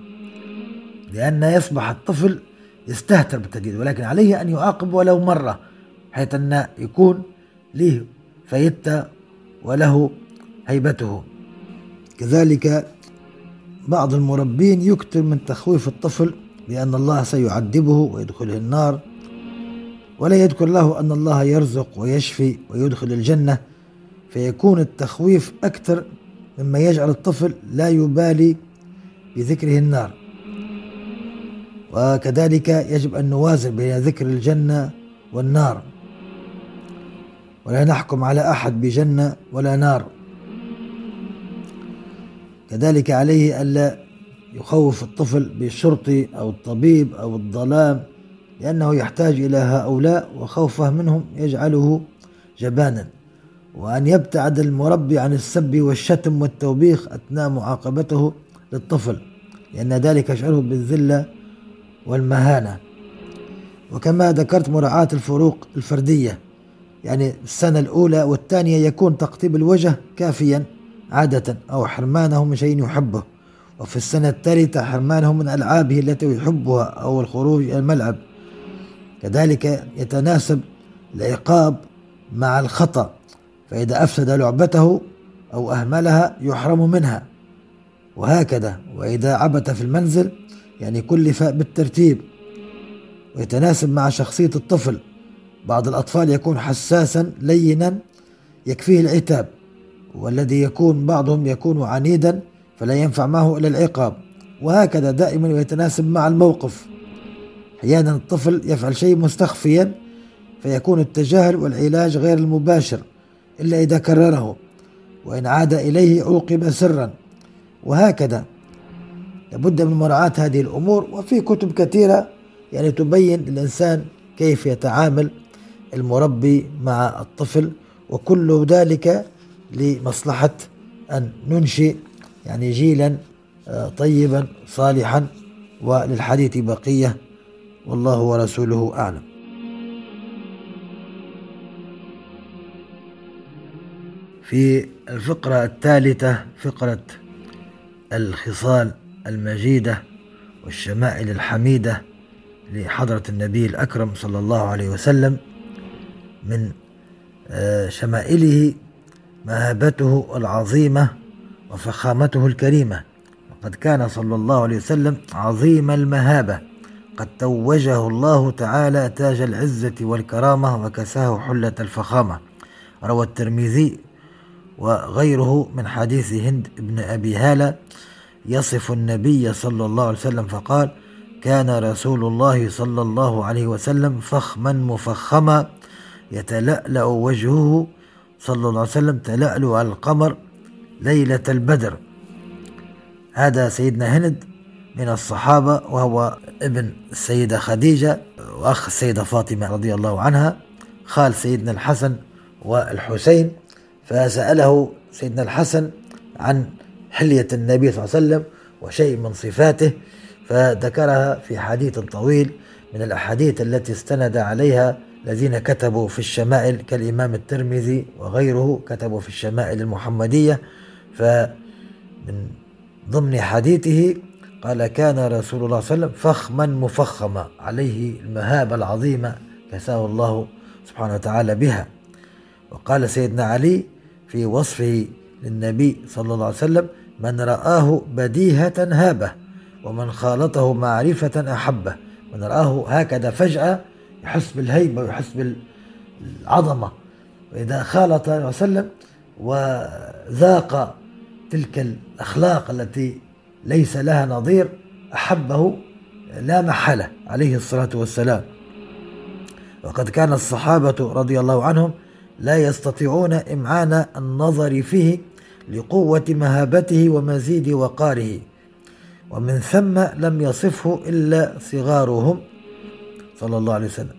لأن يصبح الطفل يستهتر بالتهديد ولكن عليه أن يعاقب ولو مرة حيث أن يكون له فيدته وله هيبته. كذلك بعض المربين يكثر من تخويف الطفل بأن الله سيعذبه ويدخله النار ولا يذكر له أن الله يرزق ويشفي ويدخل الجنة فيكون التخويف أكثر مما يجعل الطفل لا يبالي بذكره النار. وكذلك يجب أن نوازن بين ذكر الجنة والنار. ولا نحكم على أحد بجنة ولا نار. كذلك عليه ألا يخوف الطفل بالشرطي أو الطبيب أو الظلام لأنه يحتاج إلى هؤلاء وخوفه منهم يجعله جبانا. وأن يبتعد المربي عن السب والشتم والتوبيخ أثناء معاقبته للطفل لأن ذلك يشعره بالذلة والمهانة. وكما ذكرت مراعاة الفروق الفردية يعني السنة الأولى والثانية يكون تقطيب الوجه كافيا عادة أو حرمانه من شيء يحبه. وفي السنة الثالثة حرمانه من ألعابه التي يحبها أو الخروج إلى الملعب. كذلك يتناسب العقاب مع الخطأ فإذا أفسد لعبته أو أهملها يحرم منها. وهكذا وإذا عبث في المنزل يعني كلف بالترتيب. ويتناسب مع شخصية الطفل. بعض الأطفال يكون حساسا لينا يكفيه العتاب. والذي يكون بعضهم يكون عنيدا فلا ينفع معه إلا العقاب. وهكذا دائما يتناسب مع الموقف. أحيانا الطفل يفعل شيء مستخفيا فيكون التجاهل والعلاج غير المباشر إلا إذا كرره وإن عاد إليه عوقب سرا. وهكذا. لابد من مراعاة هذه الأمور وفي كتب كثيرة يعني تبين الإنسان كيف يتعامل المربي مع الطفل وكل ذلك لمصلحة أن ننشئ يعني جيلا آه، طيبا صالحا وللحديث بقية. والله ورسوله أعلم. في الفقرة الثالثة فقرة الخصال المجيدة والشمائل الحميدة لحضرة النبي الأكرم صلى الله عليه وسلم من آه، شمائله مهابته العظيمة وفخامته الكريمة. وقد كان صلى الله عليه وسلم عظيم المهابة. قد توجه الله تعالى تاج العزة والكرامة وكساه حلة الفخامة. روى الترمذي وغيره من حديث هند بن أبي هالة يصف النبي صلى الله عليه وسلم فقال كان رسول الله صلى الله عليه وسلم فخما مفخما يتلألأ وجهه صلى الله عليه وسلم تلألؤ القمر ليلة البدر. هذا سيدنا هند من الصحابة وهو ابن السيدة خديجة وأخ السيدة فاطمة رضي الله عنها خال سيدنا الحسن والحسين. فسأله سيدنا الحسن عن حلية النبي صلى الله عليه وسلم وشيء من صفاته فذكرها في حديث طويل من الأحاديث التي استند عليها الذين كتبوا في الشمائل كالإمام الترمذي وغيره كتبوا في الشمائل المحمدية. فمن ضمن حديثه قال كان رسول الله صلى الله عليه وسلم فخما مفخما عليه المهابة العظيمة كساه الله سبحانه وتعالى بها. وقال سيدنا علي في وصفه للنبي صلى الله عليه وسلم من رآه بديهة هابة ومن خالطه معرفة أحبه. من رآه هكذا فجأة يحس بالهيبة ويحس بالعظمة. وإذا خالط عليه وسلم وذاق تلك الأخلاق التي ليس لها نظير أحبه لا محالة عليه الصلاة والسلام. وقد كان الصحابة رضي الله عنهم لا يستطيعون إمعان النظر فيه لقوة مهابته ومزيد وقاره ومن ثم لم يصفه إلا صغارهم صلى الله عليه وسلم.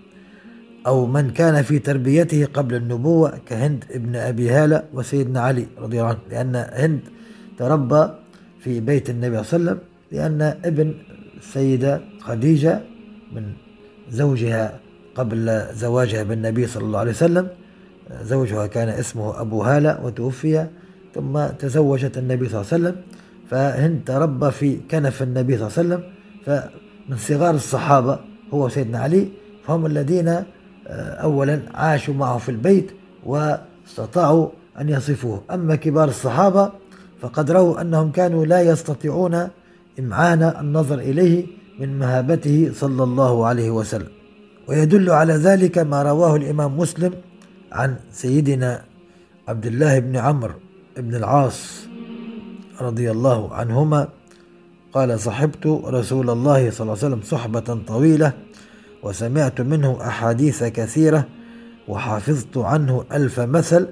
أو من كان في تربيته قبل النبوة كهند ابن أبي هالة وسيدنا علي رضي الله عنه لأن هند تربى في بيت النبي صلى الله عليه وسلم لأن ابن السيدة خديجة من زوجها قبل زواجها بالنبي صلى الله عليه وسلم زوجها كان اسمه أبو هالة وتوفي ثم تزوجت النبي صلى الله عليه وسلم فهند تربى في كنف النبي صلى الله عليه وسلم فمن صغار الصحابة هو سيدنا علي فهم الذين آه، أولا عاشوا معه في البيت واستطاعوا أن يصفوه. أما كبار الصحابة فقد رأوا أنهم كانوا لا يستطيعون إمعان النظر إليه من مهابته صلى الله عليه وسلم. ويدل على ذلك ما رواه الإمام مسلم عن سيدنا عبد الله بن عمرو بن العاص رضي الله عنهما. قال صحبت رسول الله صلى الله عليه وسلم صحبة طويلة وسمعت منه أحاديث كثيرة وحفظت عنه ألف مثل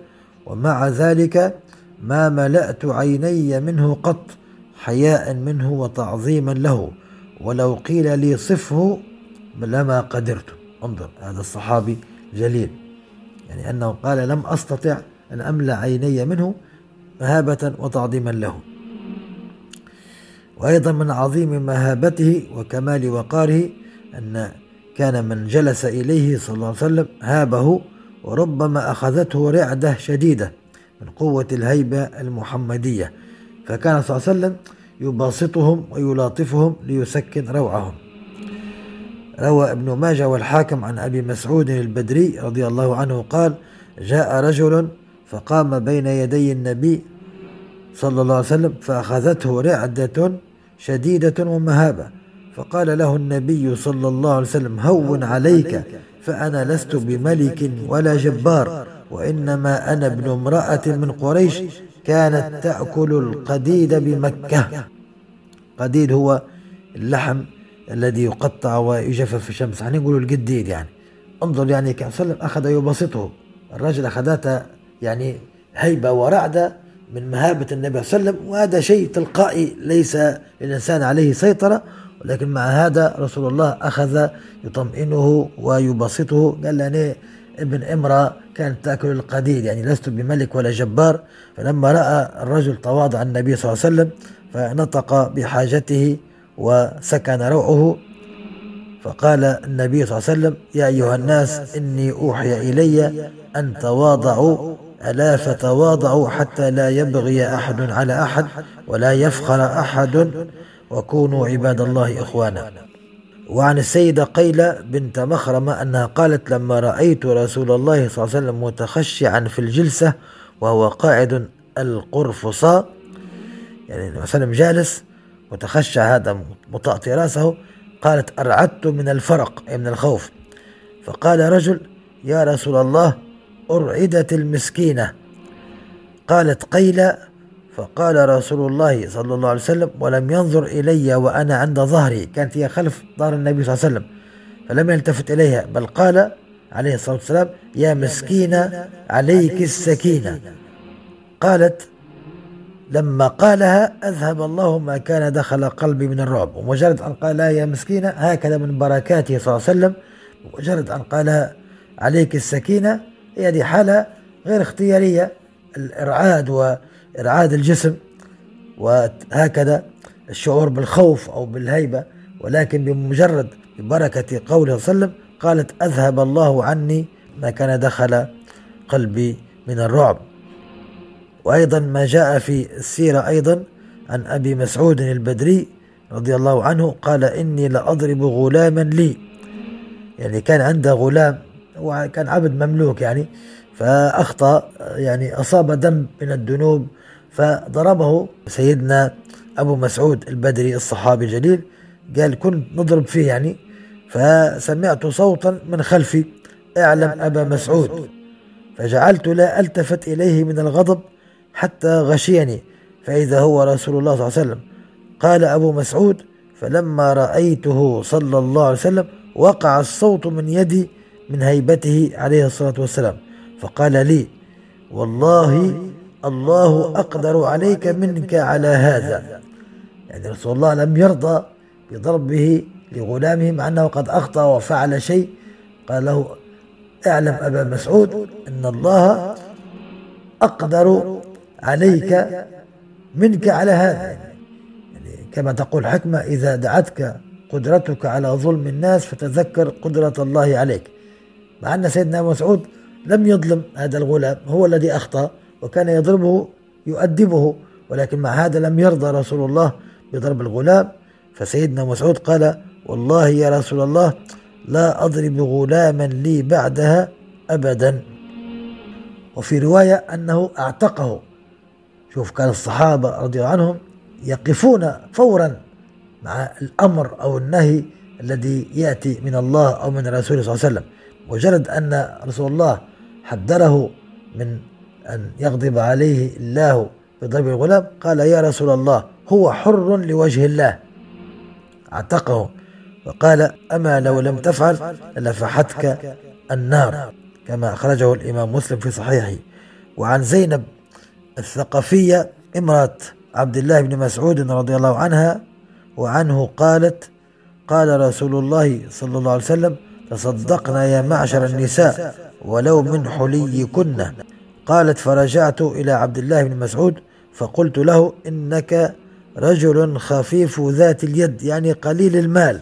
ومع ذلك ما ملأت عيني منه قط حياء منه وتعظيما له ولو قيل لي صفه لما قدرت. انظر هذا الصحابي جليل. يعني أنه قال لم أستطع أن أملأ عيني منه مهابة وتعظيما له. وأيضا من عظيم مهابته وكمال وقاره أن كان من جلس إليه صلى الله عليه وسلم هابه وربما أخذته رعدة شديدة. من قوة الهيبة المحمدية. فكان صلى الله عليه وسلم يباسطهم ويلاطفهم ليسكن روعهم. روى ابن ماجه والحاكم عن أبي مسعود البدري رضي الله عنه قال جاء رجل فقام بين يدي النبي صلى الله عليه وسلم فأخذته رعدة شديدة ومهابة. فقال له النبي صلى الله عليه وسلم هون عليك فأنا لست بملك ولا جبار. وإنما أنا ابن امرأة من قريش كانت تأكل القديد بمكة. قديد هو اللحم الذي يقطع ويجفف في الشمس. يعني نقول القديد يعني. انظر يعني كان وسلم أخذ يبسطه. الرجل أخذته يعني هيبة ورعدة من مهابة النبي صلى الله عليه وسلم. وهذا شيء تلقائي ليس للإنسان عليه سيطرة. ولكن مع هذا رسول الله أخذ يطمئنه ويبسطه. قال له ابن امرأة كانت تأكل القديد يعني لست بملك ولا جبار. فلما رأى الرجل تواضع النبي صلى الله عليه وسلم فنطق بحاجته وسكن روعه. فقال النبي صلى الله عليه وسلم يا أيها الناس إني أوحي إلي أن تواضعوا ألا فتواضعوا حتى لا يبغي أحد على أحد ولا يفخر أحد وكونوا عباد الله إخوانا. وعن السيدة قيلة بنت مخرمة أنها قالت لما رأيت رسول الله صلى الله عليه وسلم متخشعا في الجلسة وهو قاعد القرفصاء يعني وسلم جالس متخشع هذا مطأطي رأسه قالت أرعدت من الفرق أي من الخوف. فقال رجل يا رسول الله أرعدت المسكينة. قالت قيل فقال رسول الله صلى الله عليه وسلم ولم ينظر إلي وأنا عند ظهري. كانت هي خلف ظهر النبي صلى الله عليه وسلم فلم يلتفت إليها بل قال عليه الصلاة والسلام يا مسكينة عليك السكينة. قالت لما قالها أذهب الله ما كان دخل قلبي من الرعب. ومجرد أن قالها يا مسكينة هكذا من بركاته صلى الله عليه وسلم. مجرد أن قالها عليك السكينة. هي دي حالة غير اختيارية الإرعاد وإرعاد الجسم وهكذا الشعور بالخوف أو بالهيبة ولكن بمجرد ببركة قوله صلى الله عليه وسلم قالت أذهب الله عني ما كان دخل قلبي من الرعب. وأيضا ما جاء في السيرة أيضا عن أبي مسعود البدري رضي الله عنه قال إني لأضرب غلاما لي. يعني كان عنده غلام هو كان عبد مملوك يعني فأخطأ يعني أصاب دم من الذنوب فضربه سيدنا أبو مسعود البدري الصحابي الجليل. قال كنت نضرب فيه يعني. فسمعت صوتا من خلفي. اعلم أبا مسعود. فجعلت لا ألتفت إليه من الغضب حتى غشيني. فإذا هو رسول الله صلى الله عليه وسلم. قال أبو مسعود فلما رأيته صلى الله عليه وسلم وقع الصوت من يدي من هيبته عليه الصلاة والسلام. فقال لي والله الله أقدر عليك منك على هذا. يعني رسول الله لم يرضى بضربه لغلامه مع أنه قد أخطأ وفعل شيء. قال له اعلم أبا مسعود أن الله أقدر عليك منك على هذا. يعني كما تقول حكمة إذا دعتك قدرتك على ظلم الناس فتذكر قدرة الله عليك. مع أن سيدنا مسعود لم يظلم هذا الغلام هو الذي أخطأ. وكان يضربه يؤدبه ولكن مع هذا لم يرضى رسول الله بضرب الغلام. فسيدنا مسعود قال والله يا رسول الله لا أضرب غلاما لي بعدها أبدا. وفي رواية أنه أعتقه. شوف كان الصحابة رضي الله عنهم يقفون فورا مع الأمر أو النهي الذي يأتي من الله أو من رسوله صلى الله عليه وسلم. مجرد أن رسول الله حذره من أن يغضب عليه الله بضرب الغلام؟ قال يا رسول الله هو حر لوجه الله. اعتقه وقال أما لو لم تفعل لفحتك النار كما أخرجه الإمام مسلم في صحيحه. وعن زينب الثقفية امرأة عبد الله بن مسعود رضي الله عنها وعنه قالت قال رسول الله صلى الله عليه وسلم تصدقنا يا معشر النساء ولو من حليكن. قالت فرجعت إلى عبد الله بن مسعود فقلت له إنك رجل خفيف ذات اليد يعني قليل المال.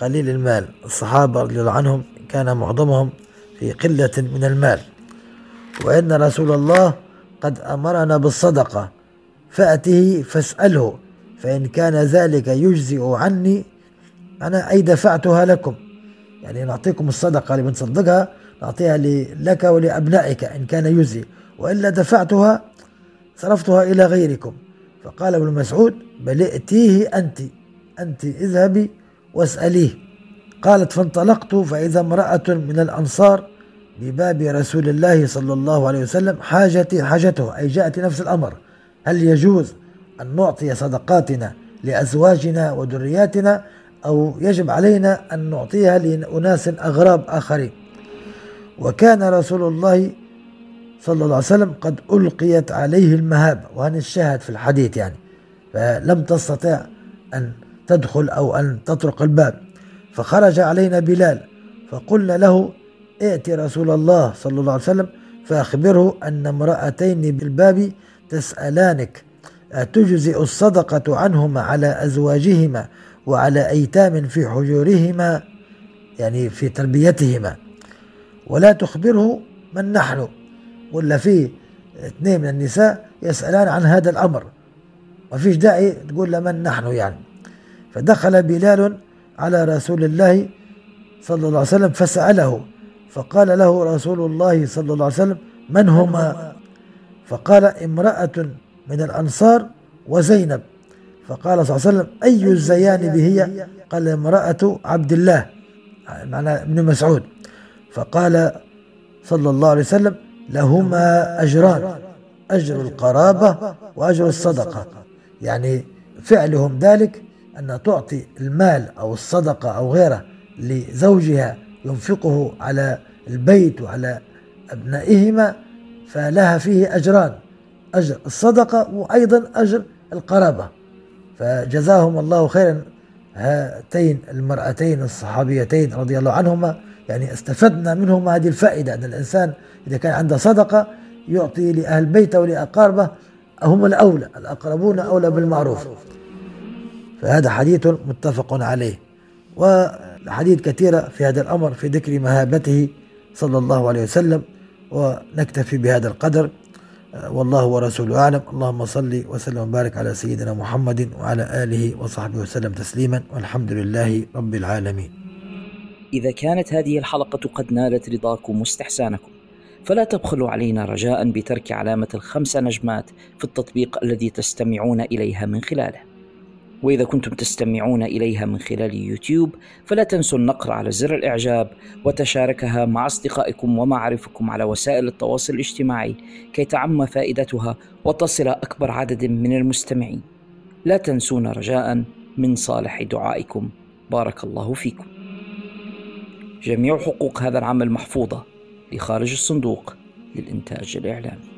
قليل المال. الصحابة رضي الله عنهم كان معظمهم في قلة من المال. وإن رسول الله قد أمرنا بالصدقة فأته فاسأله فإن كان ذلك يجزئ عني أنا أي دفعتها لكم. يعني نعطيكم الصدقة اللي بنصدقها نعطيها لك ولأبنائك إن كان يجزي وإلا دفعتها صرفتها إلى غيركم. فقال ابن مسعود بل ائتيه أنت أنت اذهبي واسأليه. قالت فانطلقت فإذا امرأة من الأنصار بباب رسول الله صلى الله عليه وسلم حاجتي حاجته أي جاءت نفس الأمر. هل يجوز أن نعطي صدقاتنا لأزواجنا وذرياتنا أو يجب علينا أن نعطيها لأناس أغراب آخرين؟ وكان رسول الله صلى الله عليه وسلم قد ألقيت عليه المهابة وهذا الشاهد في الحديث يعني. فلم تستطع أن تدخل أو أن تطرق الباب. فخرج علينا بلال فقلنا له ائت رسول الله صلى الله عليه وسلم فأخبره أن امرأتين بالباب تسألانك أتجزئ الصدقة عنهما على أزواجهما وعلى أيتام في حجورهما يعني في تربيتهما؟ ولا تخبره من نحن. ولا في اثنين من النساء يسألان عن هذا الأمر. ما فيش داعي تقول لمن نحن يعني. فدخل بلال على رسول الله صلى الله عليه وسلم فسأله. فقال له رسول الله صلى الله عليه وسلم من هما؟ فقال امرأة من الأنصار وزينب. فقال صلى الله عليه وسلم أي الزيان هي قال امرأة عبد الله. معنى ابن مسعود. فقال صلى الله عليه وسلم لهما أجران أجر القرابة وأجر الصدقة. يعني فعلهم ذلك أن تعطي المال أو الصدقة أو غيره لزوجها ينفقه على البيت وعلى أبنائهما فلها فيه أجران أجر الصدقة وأيضا أجر القرابة. فجزاهم الله خيرا هاتين المرأتين الصحابيتين رضي الله عنهما يعني استفدنا منهم هذه الفائدة أن الإنسان إذا كان عنده صدقة يعطي لأهل بيته ولأقاربه هم الأولى الأقربون أولى بالمعروف. فهذا حديث متفق عليه. وحديث كثيرة في هذا الأمر في ذكر مهابته صلى الله عليه وسلم ونكتفي بهذا القدر. والله ورسوله أعلم. اللهم صل وسلم وبارك على سيدنا محمد وعلى آله وصحبه وسلم تسليما والحمد لله رب العالمين. إذا كانت هذه الحلقة قد نالت رضاكم واستحسانكم فلا تبخلوا علينا رجاء بترك علامة الخمس نجمات في التطبيق الذي تستمعون إليها من خلاله. وإذا كنتم تستمعون إليها من خلال يوتيوب فلا تنسوا النقر على زر الإعجاب وتشاركها مع أصدقائكم ومعارفكم على وسائل التواصل الاجتماعي كي تعم فائدتها وتصل أكبر عدد من المستمعين. لا تنسونا رجاء من صالح دعائكم. بارك الله فيكم. جميع حقوق هذا العمل محفوظة لخارج الصندوق للإنتاج الإعلامي.